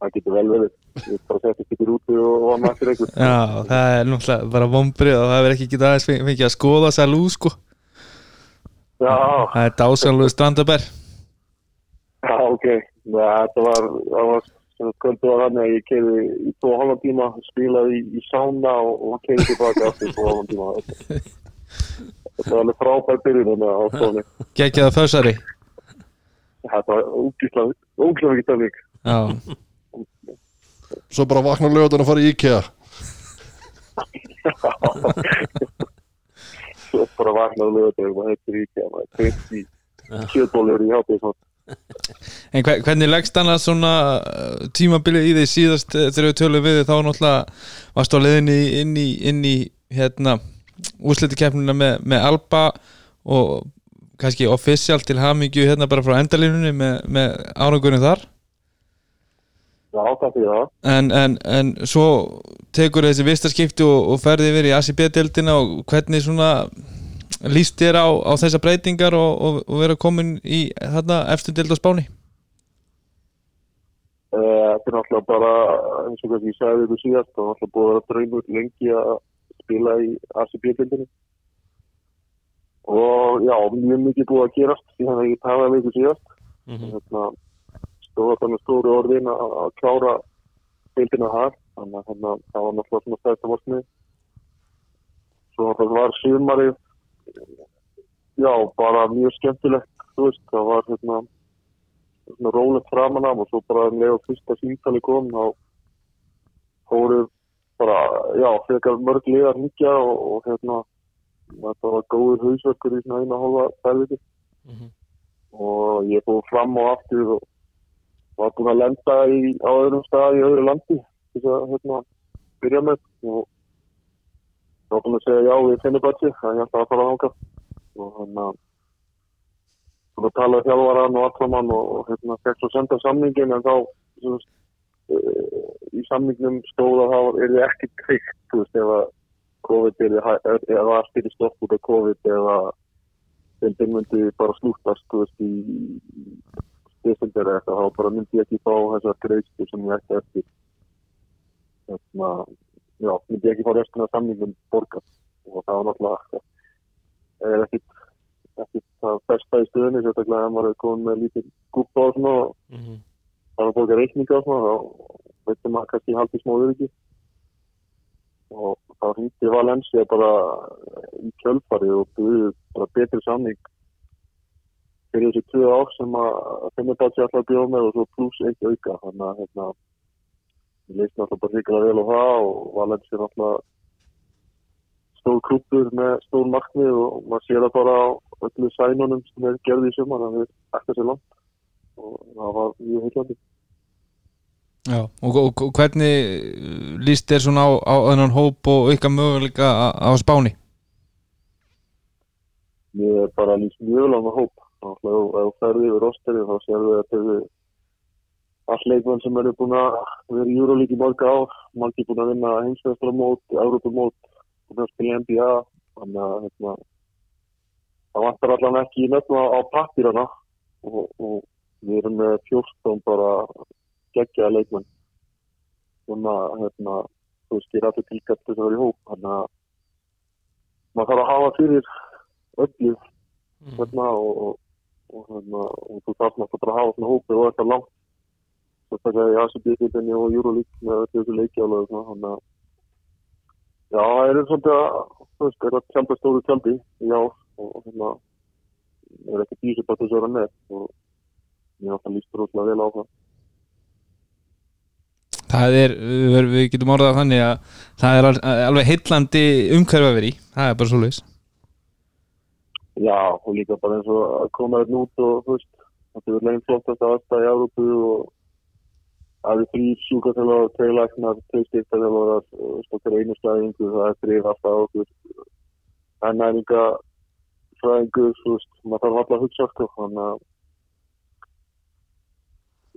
Það getur vel verið. Ekki til úti og með eftir eitthvað Já, það er náttúrulega bara vombrið og það verið ekki getað aðeins feng- fengið að skoða Salú sko. Já, Það er dásanlegu strandabær. Já, ok. Þetta var, það var sem kvöldu var þannig að ég keði í tvo halvan tíma spilaði í, í sána og, og keði tilbaka tvo halvan tíma. Þetta var alveg frábær byrjun Gekkjaða fössari Þetta var ógíslega, ógíslega ekki stemning. Já, Svo bara vakna lögutan að fara í IKEA. Svo bara vaknaði lögutum og heitir í að maður. Kveikt í kjötbólur í hátíð en hver, hvernig leggst annars svona uh, tímabilið í því síðast eh, þegar við tölum við þig, þá náttúrulega varst á leiðinni inn í, inn í hérna úrslitikefnina með, með Alba og kannski official til hamingju hérna bara frá endalínunni með, með árangurinn þar Já, takk fyrir það en, en, en svo tekur þessi vistaskipti og, og ferði yfir í ACB-deildina og hvernig svona líst þér á, á þessa breytingar og, og, og vera komin í þarna eftir deild á Spáni Eh, Þetta er náttúrulega bara, eins og kannski ég sagði ykkur síðast, það er náttúrulega búið að vera draumur lengi að spila í ACB-bildinni. Og já, mjög mikið búið að gerast síðan að ég tafaði við ykkur síðast. Hérna, stóða þannig stóru orðin að að klára bildina þar, þannig að það var náttúrulega svona stæðst að varsnið. Svo náttúrulega var sumarið, já, bara mjög skemmtilegt, þú veist, það var hérna, svona rólegt framan af og svo bara um leið og fyrsta símtali kom þá fóru bara, já, frekar mörg liðar hingja og, og hérna þetta var góður hausverkur í svona eina hálfa fælviti og ég fór fram og aftur og var búinn að lenda í, á öðrum stað í öðru landi til þess að hérna byrja með. Og þá var búinn að segja já við finnum bætti að ég ætla að fara að hanga og hérna og það talaði þjálfaran og allt saman og, og hérna fekk svo senda samningin en þá sagt, uh, í samningnum stóð að það er ekki tryggt þú veist ef að COVID er eða allt er stopp út af COVID eða þeim myndi bara slúttast þú veist í desember eða eitthvað þá bara myndi ég ekki fá þessar greiðstu sem ég ætti eftir. Hérna já, myndi ég ekki fá restina af samningum borgað. Og það var náttúrulega er ekkit ekki það besta í stöðunni sérstaklega ef maður er komin með lítið gúpa og svona og það er að bóka reikninga og svona þá veitum maður kannski haldið smá öryggi. Og þá hringdi Valencia bara í kjölfari og buðið bara betri samning fyrir þessi tvö ár sem að sér alltaf að bjóða með og svo pluss eitt auka þannig að hérna ég leist náttúrulega bara hrikalega vel á það og Valencia er náttúrulega stór klúpur með stór markmið og maður sér það bara á öllu sænunum sem er gerði í sumar að við ætta sér langt og það var mjög heillandi. Já, og, og, hvernig uh, líst þér svona á, á þennan hóp og ykkar möguleika á, Spáni? Mér er bara líst mjög langt á hóp. Ef þú ferði yfir rosteri þá sér við að er all leikmenn sem eru búin að vera í Júrólík í marga ár, margir búin að vinna heimsveistramót, Európamót, búin að spila NBA, þannig að hérna, það vantar allan ekki í nöfna á pappirana og, og við erum með 14 bara geggjaða leikmenn. Að hérna, þú veist, ég er allir tilgætt þess að vera í hóp þannig að maður þarf að hafa fyrir öllu hérna, og, og, og, hérna, og þú þarf náttúrulega að hafa svona hópi og þetta langt. Sérstaklega í ACB-bílinni og Euroleague með þessu leikjála þannig að já, það er svolítið að það er að tjálpa stóru í ár og hérna er ekki dísið bara þess að vera með og ég átt að líst róslega vel á það. Það er, við, getum orðað þannig að það er al- alveg heillandi umhverfi að vera í, það er bara svo leis Já, og líka bara eins og að koma hérna út og þú veist, þetta er leginn flottast að aðstæða í Európu og það er þrý sjúkarþjálfar, tvei læknar, tvei styrtaþjálfarar og stokkar einu stæðingu, það er þrýr alltaf á okkur ennæringa fræðingur, þú veist, maður þarf alltaf að hugsa sko, þannig að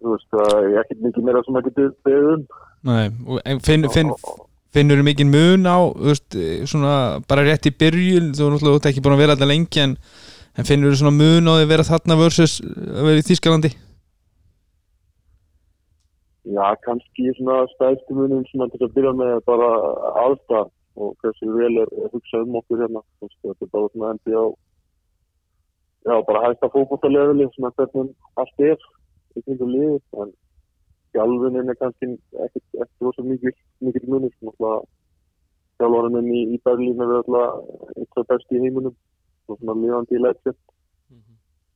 þú veist, það er ekkert mikið meira sem maður getur beðið um. Nei, en finn, finn, finnur þú mikið mun á veist, eh, svona bara rétt í byrjun þú er ert ekki búin að vera alltaf lengi en, en finnur þú mun á því að vera þarna versus að vera í Þýskalandi Já, kannski svona stæðstu munum svona til að byrja með bara aðstæðan og hversu vel er er hugsað um okkur hérna. Þetta er bara svona endi á já, bara hægsta fókbóttalefili svona hvernig allt er í kringum liði en sjálfunin er kannski ekkert rosa mikil, mikil munur svona sjálfvarinn minn í, í Berlín er alltaf eitthvað besti í heiminum og svona líðandi í legend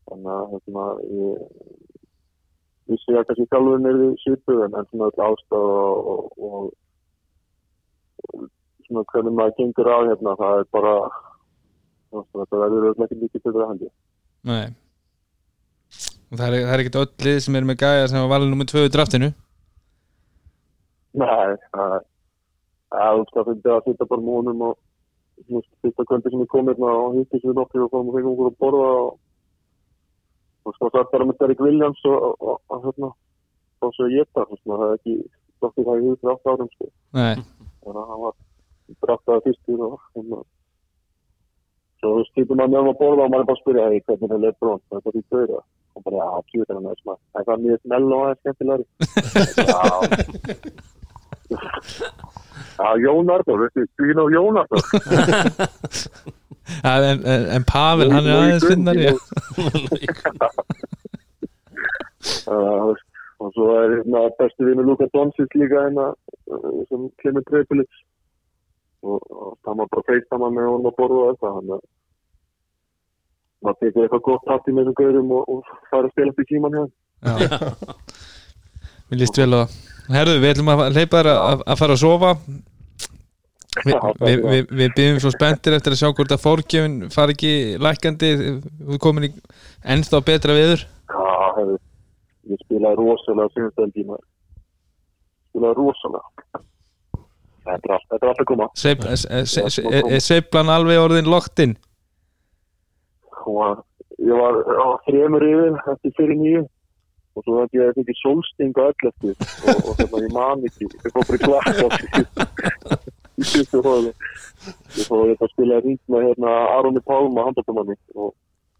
þannig að hérna, ég vissi að kannski sjálfurinn er svipuð en en svona öll ástæð og, og, og, svona hvernig maður gengur á hérna það er bara þetta verður öll ekki mikið betra hendi Nei og það er, það er ekkert öll lið sem er með gæja sem var valið nummið tvö í draftinu. Nei, það er það er það finnst að sitja bara með honum og fyrsta kvöldi sem ég kom hérna og hitti sér nokkur og fórum og fengum okkur að borða og og svo satt bara með Derek Williams og, og, og, og hérna og svo ég það, maður hafði ekki dottið það í hug fyrir átt árum sko. Nei, þannig að hann var draftaði fyrstur og hérna. Svo stýpum maður með hann að borða og maður er bara að spyrja hvernig er Lebron, það er bara því og bara, já, kjúið er hann aðeins maður það er það mjög snell og aðeins skemmtilegri *laughs* já. Já, Jón veistu, þú know Jón Arnór. Ja, en, en, en Pavel hann er aðeins finnar *laughs* já. Uh, og svo er hérna bestu vinnu Luka Doncic líka hérna uh, sem kemur Treipilits og, og það maður bara feistama með honum að borða og eitthvað þannig að maður tekur eitthvað gott hatt í með þessum gaurum og, og fara að spila tíman hjá þeim. Mér líst vel á það. Herðu, við ætlum að leipa þér að, að fara að sofa. Vi, við, við, við byggjum svo spenntir eftir að sjá hvort að fórgjöfin fari ekki lækandi við komin í ennþá betra viður Já, hefur, ég spilaði rosalega síðan stend tíma. Spilaði rosalega. Þetta er allt, þetta allt að koma. Sveif, se, se, se, sveiflan alveg orðin loktinn og að- ég var á þremur yfir eftir fyrir nýju og svo þetta ég fikk sólsting á öll eftir. Og, og þannig að ég man ekki ég fór bara í klakka *laughs* í fyrstu hóðu ég fór þetta að spila með hérna Aroni Pálma handbóltamanni og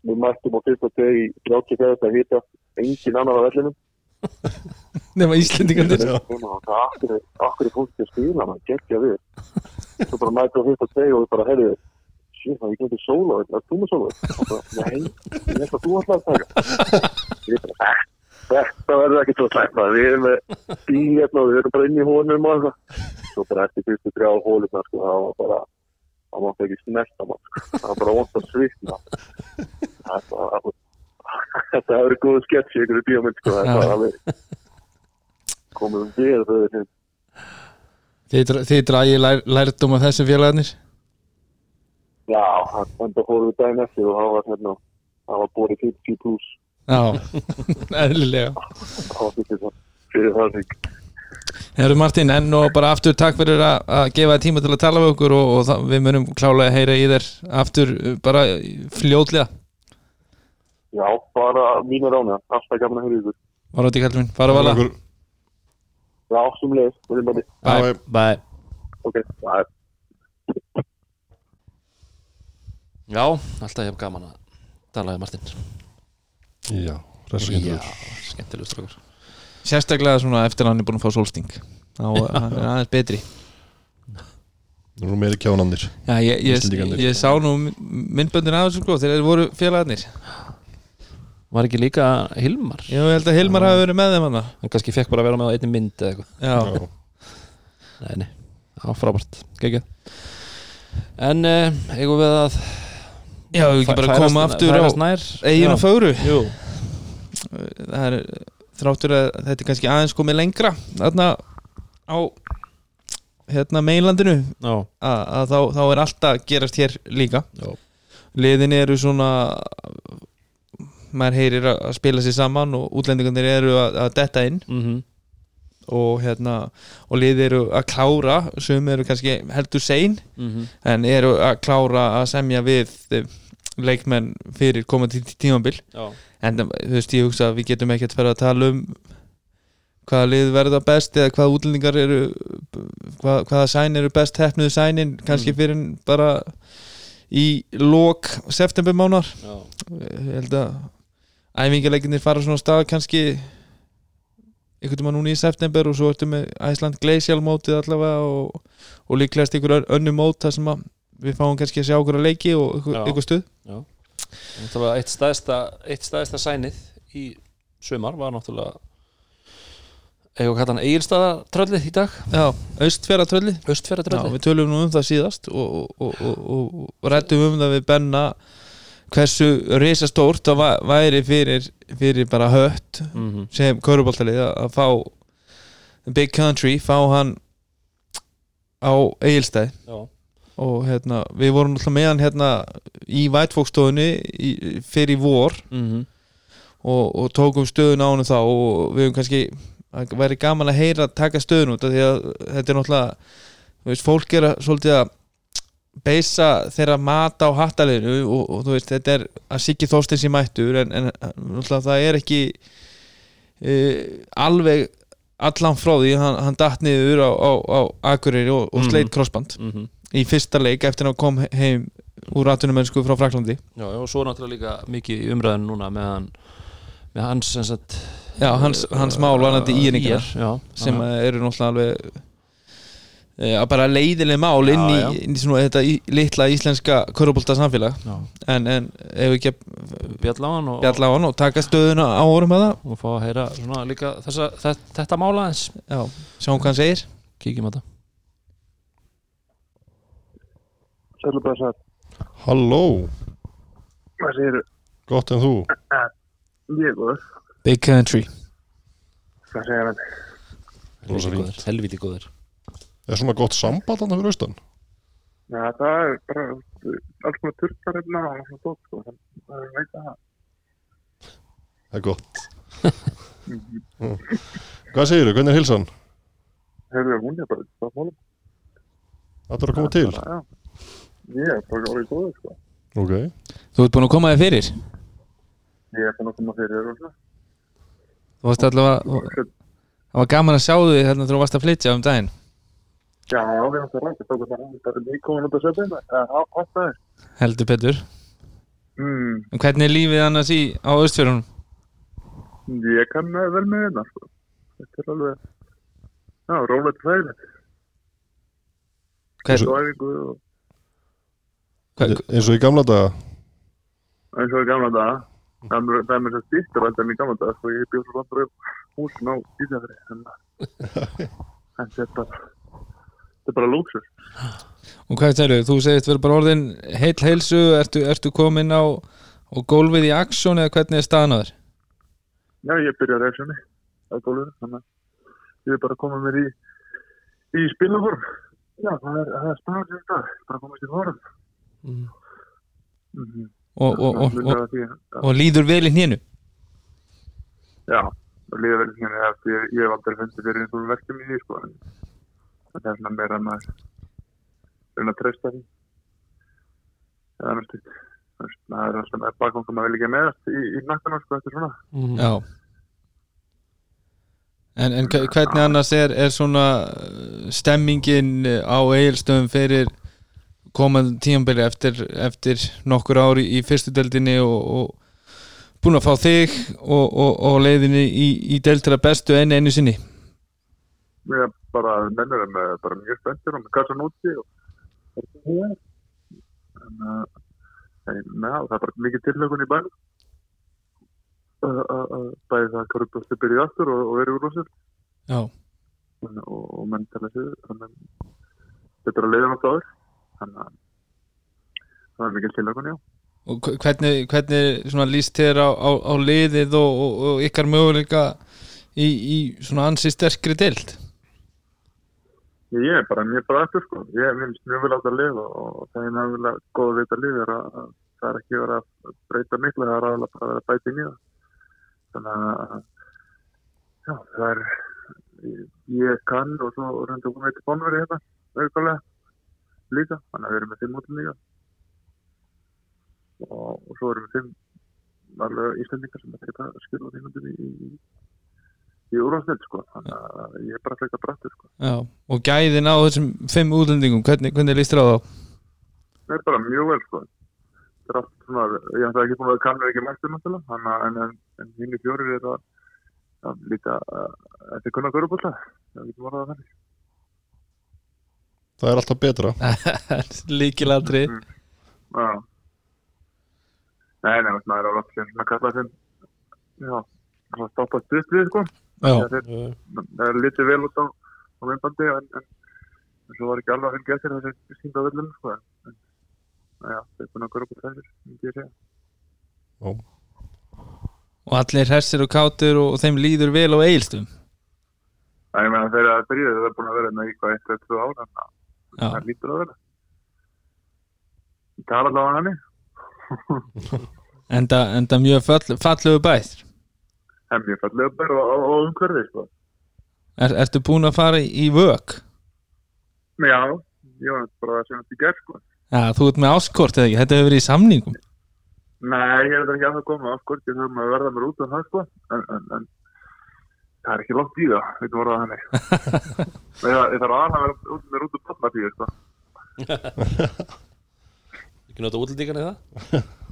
við mættum á fyrsta teg í 30 þegar að hita engin annar á vellinum. Nema Íslendingandir og akkur, akkur er fólk að spila maður geggja við svo bara mættum á fyrsta teg og við bara herrið shit, það er ekki eitthvað sóla, er þú með sóla? og bara, nei, ég held að þú ætlaði að taka. Ég bara, "Eh, þetta verður ekki svo maður. við erum með bíl hérna og við erum bara inn í honum og svo bara eftir fyrstu þrjá hóluna sko, það var bara það mátti ekki snerta sko. það var bara vant að svitna. Þetta hefur góð sketch í einhverju bíómynd sko, komum við þau Þið, lær, lærdum af þessum félagarnir Já, þannig að fórum við daginn eftir og það var hérna, það var borið 50 pluss Já, *laughs* eðlilega. Það var fyrir það, fyrir það sig. Herru Martin, enn og bara aftur takk fyrir að, að gefa þér tíma til að tala við okkur og, og það, við munum klálega að heyra í þér aftur uh, bara fljótlega. Já, bara mínu rána, alltaf gaman að höra ykkur. Var átti kallum minn, fara vala. Okkur- Já, við erum bara, Bye. Já, Bye. ok, er. Já, alltaf hef gaman að tala við Martin. Já, skemmtilegur. strákur. Sérstaklega svona eftir að hann er búin að fá sólsting. Þá uh, *laughs* hann er aðeins betri. Nú erum meiri kjánandir Já, ég, ég, ég sá nú myndböndin af þessu sko þegar þeir voru félagarnir. Var ekki líka Hilmar? Ég held að Hilmar hafi verið með þeim hann Hann kannski fekk bara að vera með á einni mynd eða eitthvað. Já, Nei, nei, já, frábært. Gekja En uh, eigum við að já, við ekki bara koma aftur eigin og Jú, það er þráttur að þetta er kannski aðeins komið lengra þarna á hérna meinlandinu já, að, að þá, þá er alltaf gerast hér líka. Já. Liðin eru svona maður heyrir að spila sér saman og útlendingarnir eru að, að detta inn. Mm og hérna og lið eru að klára sem eru kannski heldur sein mm en eru að klára að semja við eh, leikmenn fyrir komandi tí- tímabil. Já, en þú veist ég hugsa að við getum ekkert fyrir að tala um hvaða lið verða best eða hvaða útlendingar eru hvað, hvaða sæn eru best hefnuðu sænin kannski Mm. fyrir bara í lok september mánar já, ég held að æfingarleikinir fara svona stað kannski einhvern veginn núna í september og svo ertu með Æsland Glacial mótið allavega og, og líklegast einhver önnu mót þar sem við fáum kannski að sjá okkur að leiki og einhver, Já. einhver stuð. Náttúrulega eitt stæðsta eitt stæðsta sænið í sumar var náttúrulega eigum að kalla hann Egilstaða tröllið í dag. Já, austfjara trölli Östfjara Já, tröllið við tölum nú um það síðast og, og, og, og, og, og rættum um það við Benna hversu risastórt það væri fyrir, fyrir bara hött mm -hmm. sem köruboltalið að fá big country, fá hann á Egilstæð og hérna, við vorum alltaf með hann hérna í vætfókstofunni fyrir vor mm og, og tókum stöðun á hann þá og við höfum kannski væri gaman að heyra að taka stöðun út af því að þetta er náttúrulega veist, fólk er að, svolítið að beisa þeirra mat á hattaleginu og, og þú veist, þetta er að Siggi Þorsteins í mættur en, en það er ekki e, alveg allan frá því, hann, hann datt niður á, á, á Akureyri og, og Mhm. sleit crossband mm í fyrsta leik eftir að hann kom heim úr atvinnumennsku frá Fraklandi já, og svo náttúrulega líka mikið í umræðinu núna með hann með hans sagt Já, hans, hans mál varandi í IR, já, sem eru náttúrulega alveg e, bara leiðileg mál inn, Já, í, já. inn í svona þetta í, litla íslenska körubólta samfélag. Að- en, en ef við ekki að bjall á hann og, hann og taka stöðuna á orðum með það. Og fá að heyra svona líka þessa, þetta, þetta mála eins Já, sjáum hvað hann segir. Kíkjum á þetta. Sælum bara satt. Halló, Hvað segir gott en þú? Ég er góður. Big Country. Hvað segir hann? Helviti góður Er svona gott samband hann fyrir austan? Já, það er bara alls konar turkar hérna og svona tótt, sko. Þannig að ég veit að það. Það er gott *laughs* Mm. Hvað segirðu, hvernig er hilsan? Hefur hún er bara það málum. Það er að koma til Já. Ég er bara orðið góður, sko. Ok, Þú ert búin að koma þig fyrir Ég er búin að koma fyrir og svona. Þú varst allavega Það var gaman að sjá þig hérna þegar þú varst að flytja um daginn Já, við erum það rætt. Það það það er nýkomin út af söpina. Það er það. heldur Petur Mm, hvernig er lífið annars í á Östfjörunum? ég kann vel með hérna, sko. Þetta er alveg, já, rólegt fæðilegt. Hvern, Svo æfingu og hvern, eins og í gamla daga eins og í gamla daga. Það er- það er mér svo stýttur alltaf í gamla daga, sko. Ég bjóð svo vandur upp húsin á Ísafri. *laughs* En þetta er bara, þetta er bara lúksus. og hvað segir þú? Þú segist verið bara orðin heill heilsu Ertu, ertu komin á og gólfið í aksjón eða hvernig er þér? Já, ég byrjaði að reyfsjönni á gólfinu, þannig að ég er bara koma mér í, í spilaform. Já, það er, er það, bara að komast í form. mm. Mm -hmm. Og, og, og, og, og, og líður vel í hnénu? já, líða vel eftir ég, ég hef aldrei fundið fyrir eins og verkefni í því, sko, en það er svona meira en maður reyna að treysta því. Það er náttúrulega, það er alltaf með bakvangum að vilja ekki meðast í, í nakkana, sko, þetta er svona. Mm. Já En, en hve- hvernig annars er, er svona uh, stemmingin uh, á eigilstöðum fyrir komandi tímabili eftir, eftir nokkur ári í fyrstu deildinni og, og búin að fá þig og, og, og leiðinni í, í deildina bestu enn einu sinni er bara, mennur með bara mjög spenntir og með kassan úti og en uh, neða, það er bara mikið tillögun í uh, bæði það að Körublósti byrja aftur og, og verið úr úrsett Já, og, og menn tala að þetta er að leiða nátt áður. Þannig að það er mikið tillögun, já. Og hve- hvernig, hvernig líst þér á, á, á liðið og, og, og ykkar möguleika í, í svona ansi sterkri deild Ég er bara mjög eftir sko. Ég finnst mjög vel á þetta lið og, það er mjög vel að lið er að, að það er ekki verið að breyta miklu, það er aðalega bara að að bæta í það. Þannig að já, það er ég kann og svo reynda hún veitir bónveri hérna auðvitað líka, þannig að við erum með fimm útlendinga og, og svo erum við fimm alveg íslendingar sem er þetta skilur þingundum í, í, í úrvarsnett sko, þannig að ég er bara fleika brattur sko. Já, og gæðin á þessum fimm útlendingum, hvernig, hvernig líst þér á þá? Það er bara mjög vel sko. Það er allt svona, ég hef það ekki búin að kannu ekki mættu náttúrulega, þannig að en, en, en hinn í fjórir er það ja, líka, uh, þetta er kunna að góra búin það, það getur vorað að þannig. Það er alltaf betra *laughs* Líkilatri Já. Nei, nei, maður er alveg að kalla þeim, já, að stoppa stutt við sko. Já, Það er, það er litið vel út á, á myndbandi en, en, en svo var ekki alveg að fylgja eftir þessi sínda völlum sko. En, en já, það er búin að góra búin þessir, myndi ég segja. og allir hressir og kátur og þeim líður vel á eilstum Það ég meina þegar það byrjaði það er búin að vera með eitthvað eitt, eitt, ára þannig að Já, það lítur að vera. Ég tala allavega hann henni. enda, enda mjög fall, fallegu bæð Það er mjög fallega bara og, og umhverfið sko. er, Ertu búin að fara í? Men já, ég var bara að segja þetta í gerð sko. Já, þú ert með áskort eða ekki, þetta hefur verið í samningum Nei, ég er ekki að það koma hvort ég þarf að verða mér út af það sko. En, en, en það er ekki langt í það, veitum voruð það henni. *laughs* ég, ég þarf aðan að vera út mér út af pappatíu sko. *laughs* Ekki nota útlendingan í það Uh, *laughs*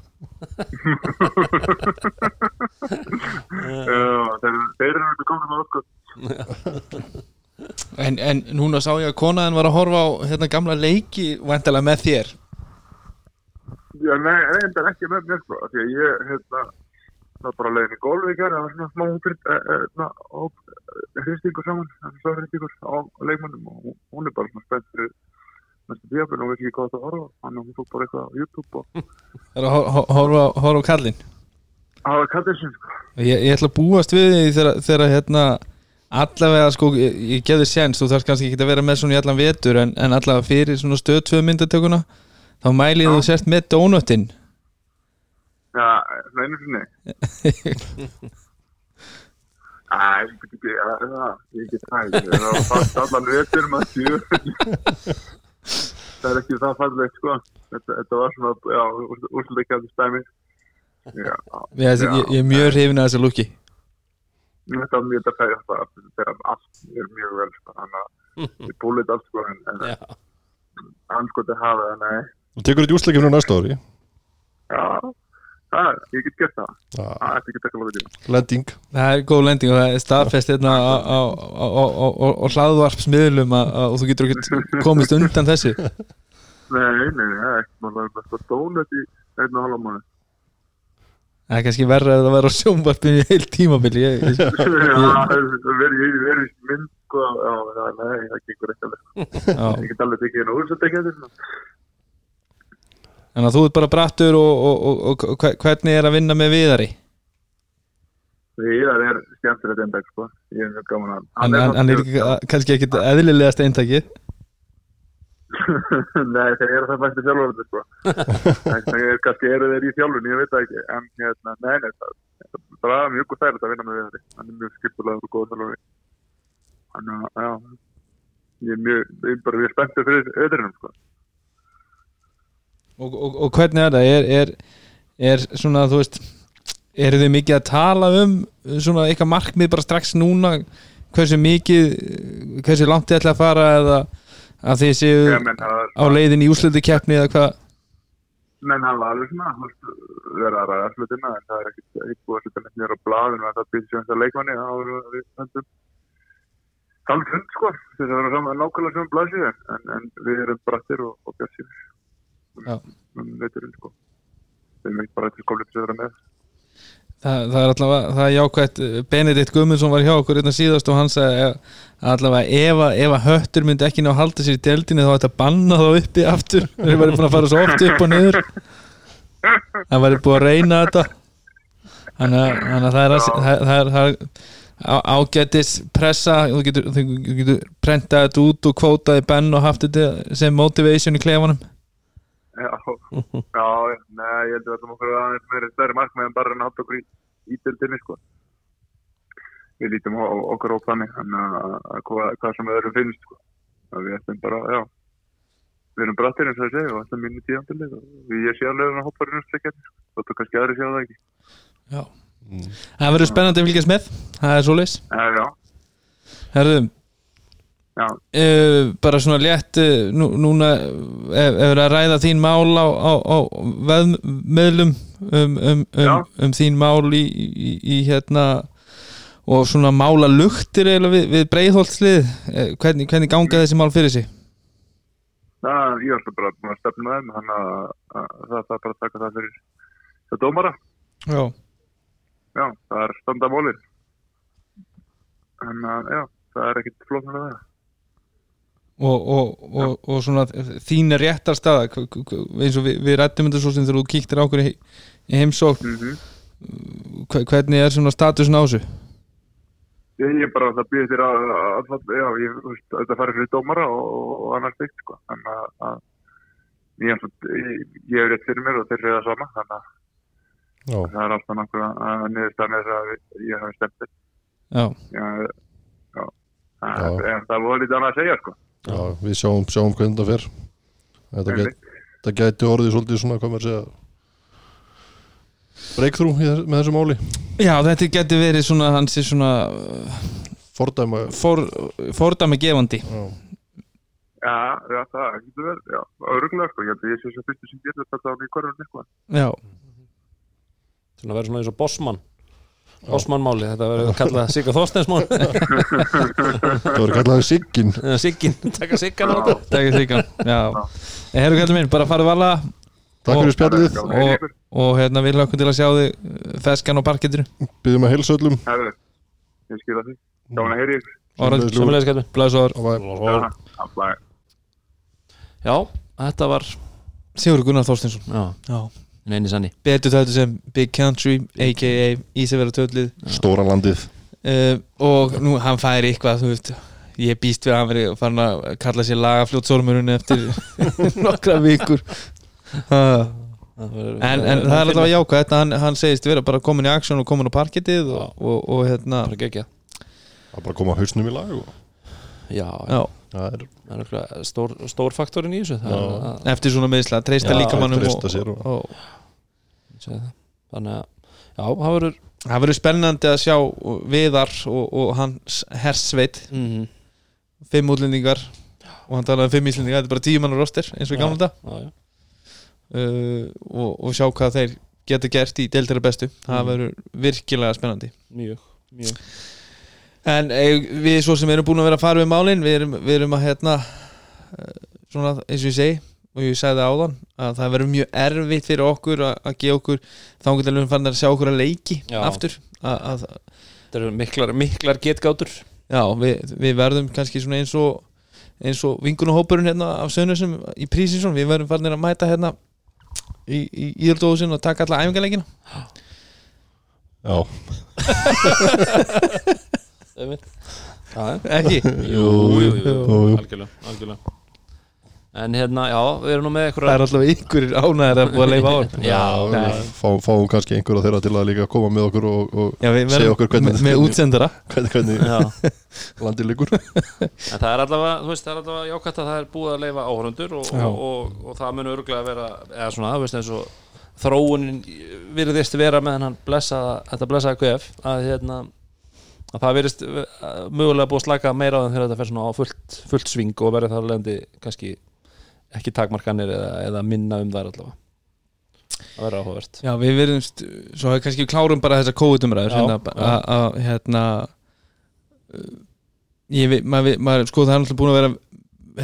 þeir, þeir eru ekki komin með okkur. *laughs* en, en núna sá ég að konaðin var að horfa á hérna gamla leiki væntalega með þér Já, nei, reyndar ekki með mér sko. Því að ég, hérna, það var bara leiðin í gerð, það var svona smá hópir, hérna, hristingur saman, það var hristingur á leikmannum og hún- er bara svona spennt næstu bíafinn og veit ekki hvað það horfa á. Þannig að hún tók bara eitthvað á YouTube og Það er að hor- hor- horfa, á- horfa á kallinn það var kallið sin, sko. ég, ég ætla að búast við því þegar, þegar hérna allavega sko, ég, ég gefði séns þú þarf kannski ekki að vera með svona í allan vetur en, en allavega fyrir svona stöð 2 myndatökuna þá mælið þú sért með dónöttin Já, svona einu sinni. Æ, ég get ekki, ja, það, ég get það ekki, það var fast allan vetur maður sjö. Það er ekki það fallegt, sko. Þetta, þetta var svona, já, úrsluleikjandi stæmi. Já, ég, ég, ég er mjög hrifin að þessu lúki þetta var mjög að færa það, þetta er allt er mjög vel, sko, þannig að ég búið allt, sko, en, Já. anskoti hafa það, nei. Þú tekur þetta úsleikinu næsta ári Já, það er, ég get gert það. Það er ekki tekka lókið tíma. Lending það er góð lending og það er staðfest hérna hlaðvarpsmiðlum að, að, og þú getur ekki komist undan þessu *laughs* Nei, nei, nei, það er ekki, maður er bara dónut í einn og halva mánu. það er kannski verra að það vera á sjónvarpinu í heil tímabili *laughs* Já, verið verið mynd sko, já, nei, það gengur ekki alveg já. ég get alveg tekið hérna úr svo tekið þetta Þannig að þú ert bara brattur og, og, og, og hve- hvernig er að vinna með viðari? það er skemmtilegt eindag sko, ég er mjög gaman að Hann, hann, hann er ekki, kannski ekki eðlilegast eintakið? *laughs* Nei, þeir eru það bæsti þjálfurði sko. Það er kannski eru þeir í þjálfun, ég veit það ekki. En hérna, nei, nei, það það er mjög góð þærlega að vinna með því hann er mjög skiptulega og góð þjálfur þannig að, já ég er mjög, ég er bara mjög spenntur fyrir öðrunum sko og, og, og hvernig er það? Er, er, er svona, þú veist eru þið mikið að tala um svona eitthvað markmið bara strax núna hversu mikið hversu langt þið ætla að fara eða að þið séu Ég menn, það er- á leiðin í úslutu keppni eða hvað menn hafa alveg svona verið að ræða hlutina en það er ekkert búið að setja neitt nýra á blaðinu að það býr sem þetta leikmanni þá erum við höndum þannig fund sko þess að vera saman nákvæmlega saman blaðsíð en, en, við erum brattir og, og Já. Um veiturinn sko. Við erum ekki bara til skólið til að vera með. Það, það er allavega, það er jákvætt. Benedikt Guðmundsson var hjá okkur einna síðast og hann sagði allavega ef, að- ef að höttur myndi ekki ná að halda sér í deildinni þá ætti að banna þá uppi aftur. *laughs* Þeir væri búin að fara svo oft upp og niður. Það væri búin að reyna þetta. Þannig að, það er, að, það, er, það er ágætis pressa. Þú getur, getur prentað þetta út og kvótaði benn og haft þetta sem motivation í klefanum já, nei, ég held að það er okkur aðeins meiri stærri markmið en bara að nátt okkur í, í dildinni sko. Við lítum okkur á þannig að, að hvað, sem öðrum finnst sko. að við ætlum bara, já. Við erum brattir eins og ég segi og ætlum minni tíðandileg og við ég sé alveg að hoppa í sko. þóttu kannski aðri sjá það ekki. Já. Það verður spennandi að fylgjast með. Það er svoleiðis. Já, já, Herðum uh, bara svona létt uh, nú, núna ef ef er að ræða þín mál á, á, á veðmeðlum um, um, um, um þín mál í, í, í hérna og svona mála luktir við, við breiðholtslið. Uh, hvernig, hvernig ganga þessi mál fyrir sig? það, ég ætla bara að stefna þeim þannig að, að það það er bara að taka það fyrir það dómara, Já, já, það er standa mólin en að, já, það er ekkit flóknar að það og, og, og, og svona þín réttar staða eins og við, við rættum þetta svo sem þú kíktir á okkur í, heimsókn mm -hmm. hve- hvernig er svona statusin á þessu? Ég, ég bara það býði þér að, að, að já, ég, veist, þetta farið fyrir dómara og, og annars byggt, sko. Þannig að, að ég, ég, ég hef rétt fyrir mér og þeir eru það sama, þannig að Já, það er alltaf nokkuð að niðurstaðan er að ég hef stemt þetta. Já, Já, já. Það, Já. en það voru lítið annað að segja, sko. Já, við sjáum, sjáum hvernig þetta fer. Þetta, get, gæti orðið svolítið svona, hvað maður segja breakthrough þess, með þessu máli. Já þetta getur verið svona hans er svona Fordæma for, fordæmi gefandi. Já, Já, já, það getur verið, já, öruglega, sko. Ég held að ég sé svo fyrstu sem getur þetta á nýkvarðunni, sko. Já, Svona verður svona eins og bossmann Bossmann máli, þetta verður kallað Sigga Þorsteinsmál það voru kallaði Siggin Siggin, taka Siggan á þetta. það er þykkan Já, herru kallum minn, bara farið vala Takk fyrir spjallið, og, og hérna við lökum til að sjá þig uh, feskan á parkettinu byggjum að heilsa öllum. Herðu, ég skilja því. Gáðan að heyri Ljúf. Sjömmulega skættu blæsor. Já, þetta var Sigur Gunnar Þorstinsson Já, Já. Neini sanni. Betur þetta sem Big Country a.k.a. Ísafjara tötlið Stóra landið. Uh, og nú hann fær eitthvað þú veist. Ég býst við að hann veri farin að kalla sér lagafljótsormurinn eftir *laughs* nokkra vikur. Uh, en, en það er alltaf jákvæð þetta hann, hann segist vera bara komin í aksjón og komin á parkettið og, og, og hérna bara gegja er bara að koma hausnum í lag og Já, já, það er það er stór, stór faktorinn í þessu eftir svona meðsla, treysta líkamannum treysta og, sér og, og- og það, þannig að Já, það verður það verður spennandi að sjá Viðar og, og hans hersveit mm fimm útlendingar. Og hann talaði um fimm íslendingar, þetta er bara tíu mann roster eins og í gamla já. uh, og, og sjá hvað þeir geta gert í deildara bestu. Það Mm. verður virkilega spennandi. Mjög, mjög. En eh, við svo sem erum búin að vera að fara við málin við erum, við erum að hérna eh, svona eins og ég segi og ég sagði það áðan að það verður mjög erfitt fyrir okkur að, að gefa okkur þá getur við fann að sjá okkur að leiki Já. aftur. Að, að, Þetta eru miklar, miklar getgátur. Já, við, við verðum kannski svona eins og eins og vingunahópurinn hérna af Sönusum í Prísinsson, við verðum farin að mæta hérna í, í íðaldóðusinn og taka alla æfingarleikina *laughs* Já, Já, ekki? jú, jú, jú, jú. algjörlega, algjörlega En hérna, já, við erum nú með það er alltaf ykkur ánæðir að búa að leifa á *laughs* Já, fá, fáum kannski einhverja þeirra til að líka koma með okkur og, og Já, við Segja okkur hvernig- með, með útsendara. hvernig, hvernig Já, *laughs* landið liggur. En það er allavega, þú veist, það er allavega jákvæmt að það er búið að leifa áhörundur og, og, og, og það mun örgulega að vera eða svona, þú veist, eins og þróunin virðist vera með hennan blessaða, þetta blessaða QF að hérna að það virðist uh, mögulega búið að slaka meira á þeim þegar þetta fer svona á fullt, fullt sving og verður þar lendi kannski ekki takmarkanir eða, eða minna um þær allavega. Það verður áhugavert. Já, við verðum, st- svo hefur kannski klárum bara þessar COVID-umræður Já, hérna, að- hérna uh, ég veit, maður, maður sko það er náttúrulega búin að vera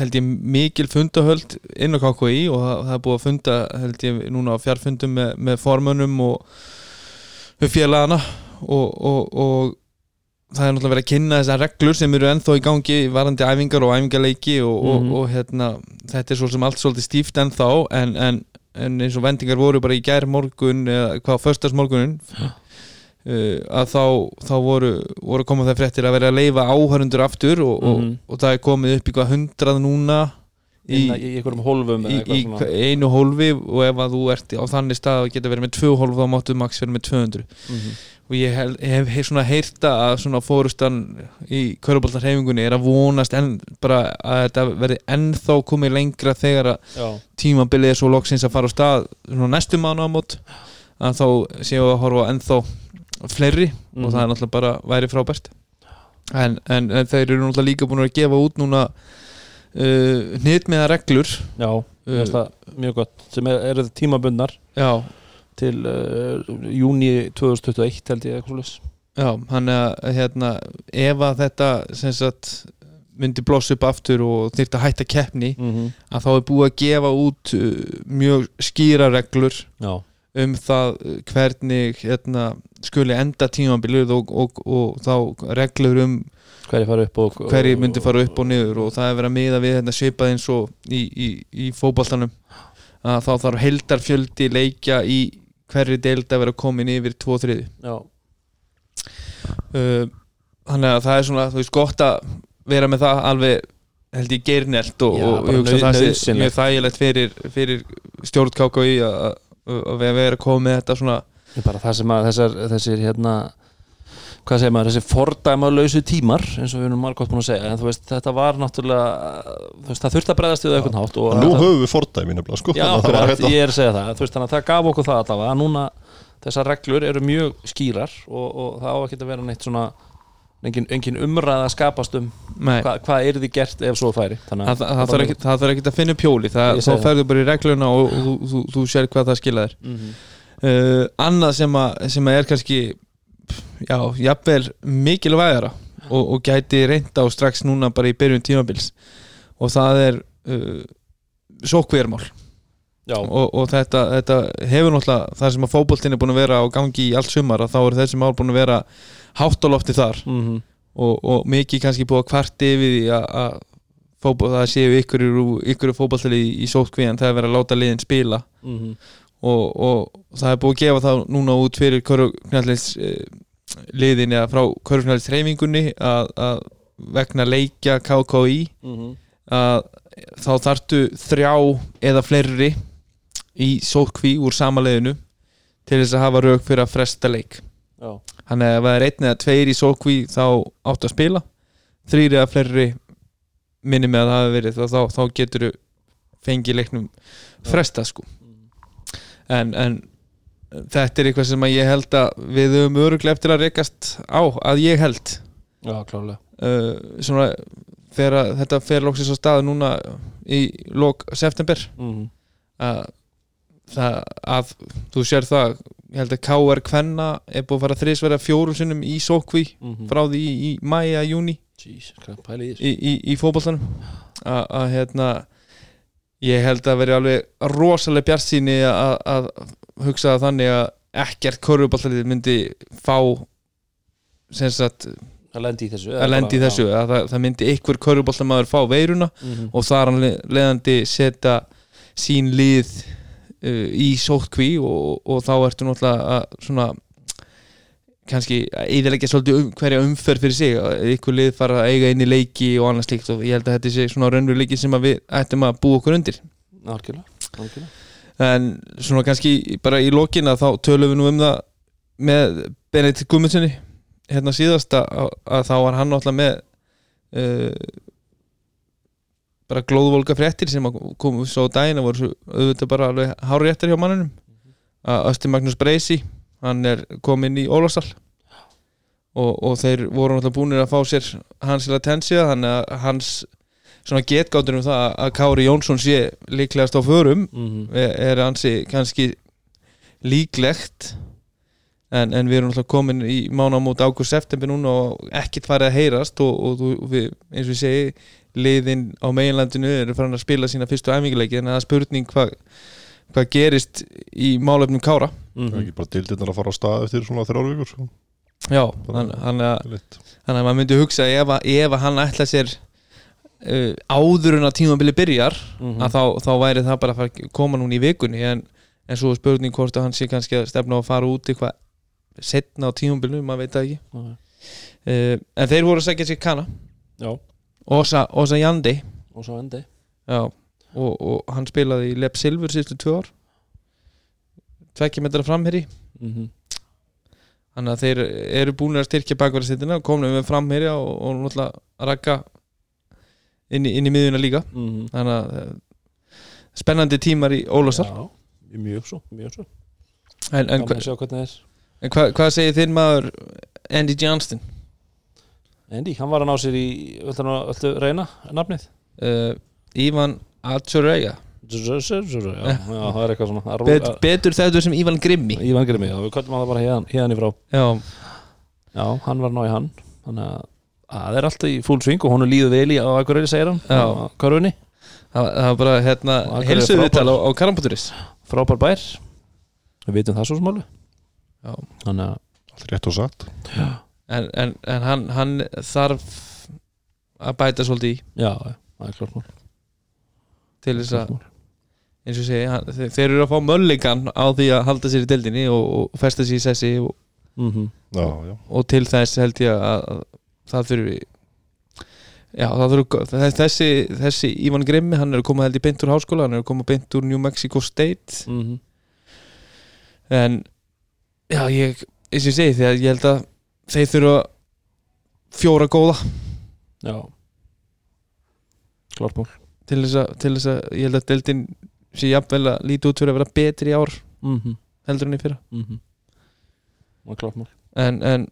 held ég mikil fundahöld inn á KKI og það, það er búið að funda held ég núna á fjarfundum með, með formönnum og félagana og, og, og það er náttúrulega verið að kynna þessar reglur sem eru ennþá í gangi varandi æfingar og æfingarleiki og, og, og hérna, þetta er svo sem allt svolítið stíft ennþá en, en, en eins og vendingar voru bara í gær morgun eða hvað, föstasmorgunin uh, að þá, þá voru, voru að koma það fréttir að vera að leifa áhörundur aftur og, Mhm. og, og það er komið upp í hvað hundrað núna í, í, í í, einu hólfi og ef að þú ert á þannig stað að geta verið með tvö hólf þá máttu max verið með 200 Mhm. og og ég hef, hef, hef svona heyrta að svona fórustan í köruboltarhefingunni er að vonast en bara að þetta verði ennþá komið lengra þegar að tímabilið er svo loksins að fara á stað svona næstu mánu ámót að þá séum við að horfa á ennþá fleiri Mhm. og það er náttúrulega bara væri frábært. En, en, en þeir eru náttúrulega líka búin að gefa út núna uh, hnitmiða reglur. Já, það mjög gott sem er, eru tímabundnar. Já, til uh, júni 2021 held ég eitthvað svoleiðis. já, hann að hérna, ef að þetta sem sagt myndi blossa upp aftur og þyrfti að hætta keppni Mhm. að þá er búið að gefa út uh, mjög skýra reglur Já, um það uh, hvernig hérna, skuli enda tímabilið og, og, og þá reglur um upp og hverju myndi fara upp og niður og það er verið að miða við hérna, svipað eins og í, í, í fótboltanum að þá þarf heldarfjöldi leikja í hverju deild að vera komin yfir 2-3 Já, uh, þannig að það er svona þú veist gott að vera með það alveg held ég geirnelt og, og hugsa að það sé mjög þægilegt fyrir, fyrir stjórn KKI að, vera að koma með þetta svona. Bara það sem að þessar, þessir hérna hvað segir maður, þessi fordæma lausu tímar eins og við erum margótt búin að segja en þú veist, þetta var náttúrulega þú veist, það þurfti að bregðast við eitthvað hátt og nú höfum við fordæmi nefnilega sko. Já, *laughs* hérna- ég er að segja það. Þú veist, þannig að það gaf okkur það allavega. Að núna þessar reglur eru mjög skýrar og, og það á ekki að vera neitt svona engin, engin umræða að skapast um Nei, hva, hvað er því gert ef svo færi. Þannig það, það, það, þarf ekki, það þarf ekki að finna pjóli þá segi það. ferðu bara í regluna og, og þú, þú, þú sér mm -hmm. já, jafnvel mikilvægara og, og gæti reynda á strax núna bara í byrjun tímabils. Og það er uh, sókvérmál Já, og, og þetta, þetta hefur náttúrulega það sem að fótboltinn er búin að vera á gangi í allt sumar að þá er þessi mál búin að vera hátt á lofti þar. Mm og, og mikið kannski búið að kvarti yfir því að, það séu ykkur, ykkur fótboltali í, í sótkví en það er verið að láta liðin spila. -hmm. Og, og það er búið að gefa það núna út fyrir körfknallis liðin eða frá körfknallis þreifingunni að, að vegna leikja KKI Mhm. að þá þartu þrjá eða fleiri í sótkví úr sama liðinu til þess að hafa rauk fyrir að fresta leik. Já, þannig að er einn eða tveir í sótkví þá áttu að spila. Þrýri eða fleiri minni með að það hafi verið þá, þá, þá getur þú fengið leiknum fresta sko en, en þetta er eitthvað sem ég held að við höfum öruglega eftir að rekast á að ég held. Já, klálega uh, svona þegar þetta fer lóksins á staðu núna í lók september mm að, það, að þú sér það ég held að KR Kvenna er búið að fara þrísverða fjórum sinnum í sókví -hmm. frá því í, í mæja, júni Jesus, í í, í, að, að hérna ég held að veri alveg rosalega bjart síni að, hugsa þannig að ekkert korfuboltalið myndi fá sagt að lendi í þessu að lendi í þessu að það, það myndi ykkur korfuboltamaður fá veiruna mm og þar hann leðandi setja sín lið uh, í sótkví og, og þá ertu náttúrulega að svona kannski eðilegja svolítið um, hverja umferð fyrir sig að ykkur lið fara að eiga inn í leiki og annað slíkt og ég held að þetta sé svona raunveruleiki sem við ættum að búa okkur undir. Algjörlega, algjörlega. En svona kannski bara í lokin að þá tölum við nú um það með Benedikt Gumminssoni hérna síðast að, að þá var hann náttúrulega með uh, bara glóðvolga fréttir sem að komu svo á daginn og voru svo auðvitað bara alveg háréttar hjá mannunum að Östi Magnús Breisi hann er kominn í Ólafsal og, og þeir voru náttúrulega búinir að fá sér hans til að tensja þannig að hans svona getgáttur um það að Kári Jónsson sé líklegast á förum mm er er ansi kannski líklegt. En, en við erum alltaf komin í mánamót ágúst september núna og ekkert farið að heyrast og, og, þú- við, eins og ég segi liðin á meginlandinu eru farin að spila sína fyrstu æfinguleiki en það er spurning hvað hva gerist í málefnum Kára. Það er ekki bara dildirnar að fara á stað eftir svona þrjár vikur sko. já, þannig að þannig að maður myndi hugsa ef, að, ef að hann ætla sér uh, áður en að tímabili byrjar Mhm. að þá, þá væri það bara að fara koma núna í vikunni. En, en svo er spurning hvort að hann sé kannski að stefna að fara út eitthvað setna á tímabilinu, maður veit það ekki. Mhm. uh, en þeir voru að segja sér kana. Já, Osa, Osa Jandi og svo endi já, og, og hann spilaði í Lepp Silfur síðustu tvö ár. Tvekki metra framherri mm þannig að þeir eru búin að styrkja bakverðarsittina komnum við fram hér og, og náttúrulega rakka inn í, inn í miðjuna líka. Mm þannig að eh, spennandi tímar í Ólafsar. Já, mjög svo, mjög svo. En, en, hva, en hva, hvað segir þinn maður Andy Johnston? Andy, hann var að ná sér í viltu reyna nafnið? uh, Ivan Já, já, það er eitthvað svona að Bet, betur þetta sem Ivan Grimmi. Ívan Grimmi, já, við köllum hann það bara héðan, héðan í frá. Já, Já, hann var að ná í hann. Þannig að að það er alltaf í full swing og hún er líður vel í á Akureyri segir hann Já. á Körfunni, það, það var bara hérna heilsuðu viðtal á, á Karambuturis frábær bær. Við vitum það svo smálu Já. Þannig að Allt rétt og satt. En, en, en hann, hann þarf að bæta svolítið í. Já, já, það er klart mál til þess að eins og hann, þeir, eru að fá möllingan á því að halda sér í deildinni og, og festa sér í sessi og, Mhm. Já, já. og til þess held ég að, að það þurfi já, það þurfi þess- þessi, þessi Ívan Grimmi, hann er að koma held í beint úr háskóla, hann er að koma beint úr New Mexico State. Mhm. en já, ég, eins og segi þegar ég held að þeir þurfa fjóra góða. Já. Klart mál til þess að, til þess að ég held að deildin sé jafnvel að líti út fyrir að vera betri í ár Mhm. heldur en í fyrra. Það er klart en, en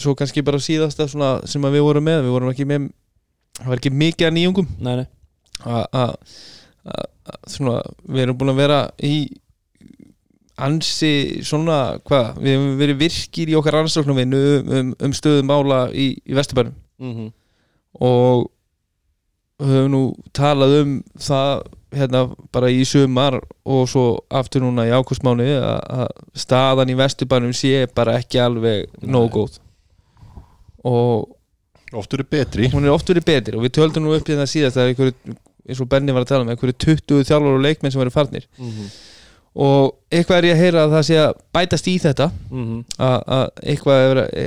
svo kannski bara síðasta svona sem að við vorum með, við vorum ekki með það var ekki mikið að nýjungum Nei, nei að við erum búin að vera í ansi svona, hvað, við hefum verið virkir í okkar ansóknarvinnu um, um, um stöðum mála í, í Vesturbænum Mhm. og höfum nú talað um það hérna bara í sumar og svo aftur núna í ákvistmáni að, að staðan í Vesturbænum sé bara ekki alveg Nei. góð og Oft eru betri hún er oft verið betri og við töldum nú upp í það síðast að einhverju, eins og Benni var að tala um einhverju 20 þjálfur og leikmenn sem verið farnir Mhm. og eitthvað er ég að heyra að það sé að bætast í þetta Mhm. að, að eitthvað er að, e,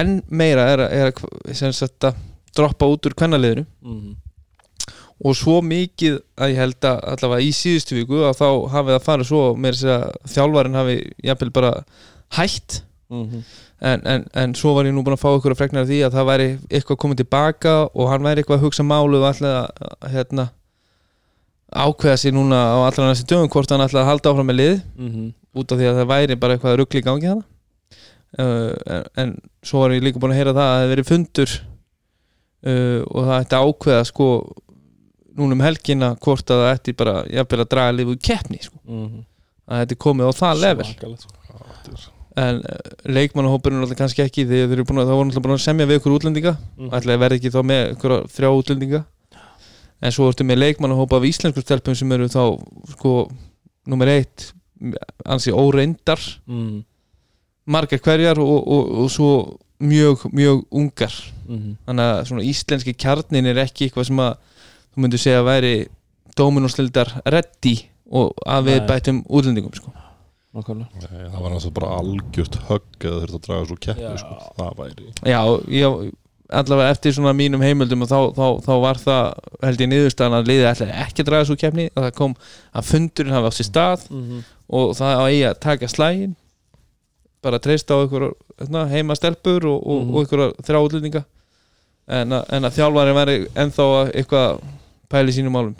enn meira er að, er að sem sagt að droppa út úr kvennaliðinu Mhm. og svo mikið að ég held að allavega í síðustu viku að þá hafi það farið svo með þess að þjálfarin hafi jafnvel bara hætt Mhm. en, en, en svo var ég nú búin að fá ykkur að fregna því að það væri eitthvað komið tilbaka og hann væri eitthvað að hugsa málu og að hérna, ákveða sér núna á allra næstu dögum hvort hann að halda áfram með lið Mhm. út af því að það væri bara eitthvað ruggli í gangi hana uh, en, en svo var ég líka búin að heyra það að það hefði verið fundur uh, og það ætti ákveða sko núna um helgina hvort að það ætti bara jafnvel að draga lið úr keppni sko. Mhm. að það ætti komið á það level sko. en uh, leikmannahópurinn er alltaf kannski ekki því að það voru alltaf búin að semja við ykkur útlendinga Mhm. ætlaði verði ekki þá með þrjá útlendinga en svo ertu með leikmannahópa af íslensku stelpum sem eru þá sko nummer eitt ansi óreindar Mhm. margar hverjar og, og, og svo mjög, mjög ungar Mhm. þannig að svona íslenski kjarnin er ekki eitthvað sem að þú myndir segja að væri Dominos-lildar reddi og að við Nei. bættum útlendingum sko. Nákvæmlega. Nei, Það var náttúrulega bara algjört högg eða þurft að draga svo keppni Já. sko. Það væri Já, ég, allavega eftir svona mínum heimöldum og þá, þá, þá var það held ég niðurstaðan að liðið ætlaði ekki að draga svo keppni að það kom að fundurinn hafi átt sér stað Mhm. og það á eigi að taka slægin bara treysta á einhver heima stelpur og, og, Mhm. og einhverja þrjá útlendinga. En, en að þjálfari væri ennþá að eitthvað pæli sínum málum.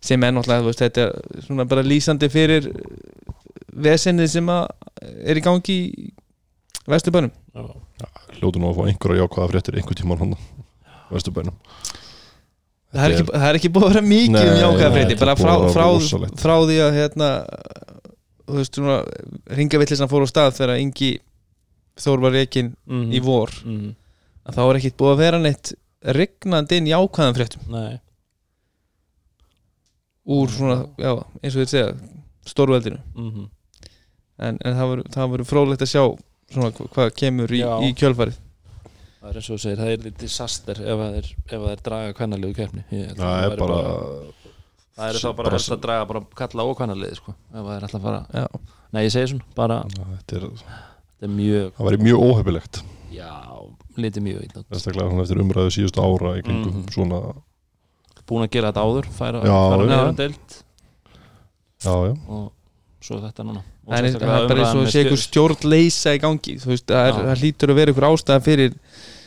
Sem er náttúrulega, þetta er svona bara lýsandi fyrir vesenið sem að er í gangi í vesturbænum. Já. Hljótu nú að fá einhverja jákvæða fréttir einhver tíman hann Vesturbænum. Það er, ekki, það er ekki búið að vera mikið Nei, um jákvæða þetta bara frá, frá, frá því að hérna, þú veist, svona ringavillisna fór á stað þegar Ingi Þór var reikin Mhm. í vor. Mhm. að þá er ekkit búið að vera neitt rignandi inn jákvæðan fréttum. Nei. Úr svona, já, eins og þið segja stórveldinu. Mhm. en, en það það verður fróðlegt að sjá svona hva- hvað kemur í, í kjölfarið. Það er eins og þú segir, það er disaster ef að þeir, ef að þeir draga kvennalegu keppni. Það er væri bara Það eru þá bara helst að draga bara kalla og kvennalegi sko, ef að þeir ætla að fara já, Nei, ég segi svona, bara, Þetta er, þetta er mjög það væri mjög óhefilegt Já, lítið mjög hann eftir umræðu síðustu ára Mhm. svona Búin að gera þetta áður, færa, Já, færa já. Já, já, og svo þetta núna Það er, er bara eins og sé ykkur stjórnleysa í gangi þú veist, það, er, Já. það hlýtur að vera ykkur ástæða fyrir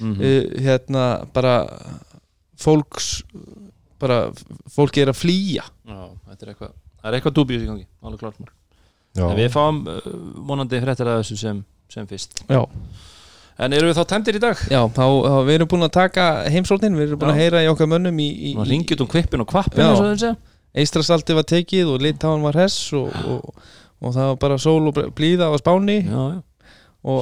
Mhm. uh, hérna bara fólks bara fólki er að flýja. Já, þetta er eitthvað Það er eitthvað dúbjus í gangi, alveg klart. En við fáum uh, vonandi fréttir að þessu sem, sem fyrst. Já, En eru við þá tæmdir í dag? já þá, þá við erum búin að taka heimsóknin, við erum búin Já. að heyra í okkar mönnum í, í, ringjum um kvippin og kvappin og Eistrasaldi var tekið og Litáin var hess og, og, og það var bara sól og blíða á Spáni. Já, já, og,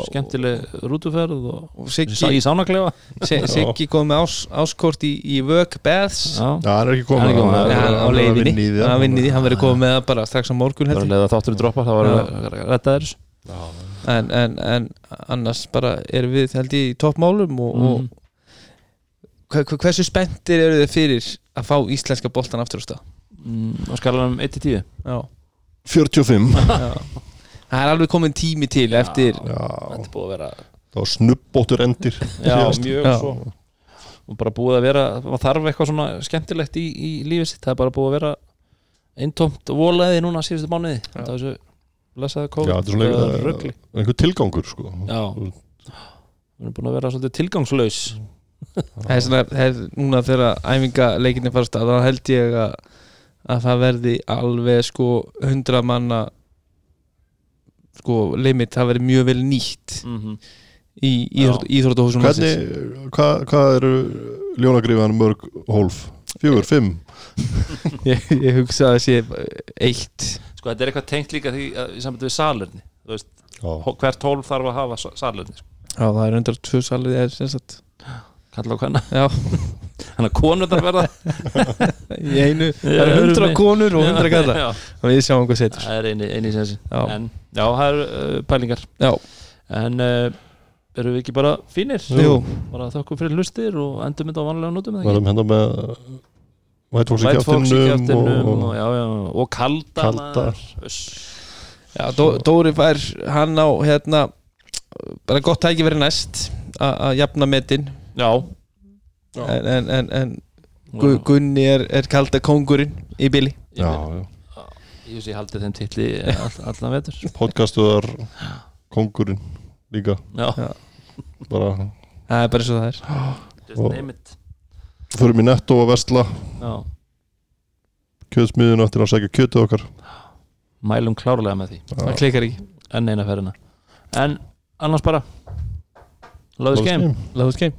skemmtileg rútuferð og, og Siggi, í sánaklefa Siggi kom með ás, áskort í, í Work Baths Já, hann er ekki komið er- á er leiðinni, hann verið komið með það bara strax á morgun bara heldur. leða þátturinn droppar það var þér en, en, en annars bara erum við held ég í toppmálum og, Mhm. og hver- hversu spenntir eru þið fyrir að fá íslenska boltan aftur á stað? Mm, og skalar um 1-10 já. 45 *laughs* Já. Það er alveg komin tími til eftir Já, Þetta er búið að vera það var snubbóttur endir Já, síðast. mjög Já. svo og bara búið að vera, það þarf eitthvað svona skemmtilegt í, í lífið sitt, það er bara búið að vera eintómt volaði núna síðustu mánuði Já. það er svo lesaði Já, COVID þetta er svona eða einhver, tilgangur sko. Já, við erum búin að vera svolítið tilgangslaus það er svona, það er núna þegar æfingaleikinni fara af stað þá held ég að, að það verði alveg sko 100 manna sko limit, það verði mjög vel nýtt mm -hmm. í íþrótt, íþróttahúsum hvað, hvað eru ljónagrifan mörg hólf? Fjögur, fimm? *laughs* ég, ég hugsa að það sé eitt Sko þetta er eitthvað tengt líka því að, í sambandi við hó- hvert hólf þarf að hafa sa- salerni sko. Já, það er undar tvö er sem sagt Kalla á hvenna Já, *laughs* Þannig að konur þarf verða *laughs* í einu Það eru hundra erum við- konur og hundra kalla Já, og við sjáum hvað setur Það er eini, eini sensi Já. En já, það eru uh, pælingar Já, En uh, erum við ekki bara fínir? jú, Bara þakkum fyrir hlustir og endum þetta á vanlega nótum eða ekki? varum hérna með White Fox í White Fox í kjáttinum og, og, og kalda, Kalda. maður. Uss. já Dó, Dóri fær hann á hérna bara gott tæki verið næst að jafna metin Já, en, en, en, en Gu, Gunni er, er kalda kóngurinn í bili. Ég Já, já, Ég veist ég haldi þeim titli all, allan vetur. Podcastuðar Kongurinn líka. Já, bara Það er bara eins og það er. Just Og- it. förum í netto að vestla Já, kjöðsmiðun eftir að segja kjötið okkar. Mælum klárlega með því. Það klikkar ekki. Enn eina ferðina. En annars bara Love this game. game. Láðus game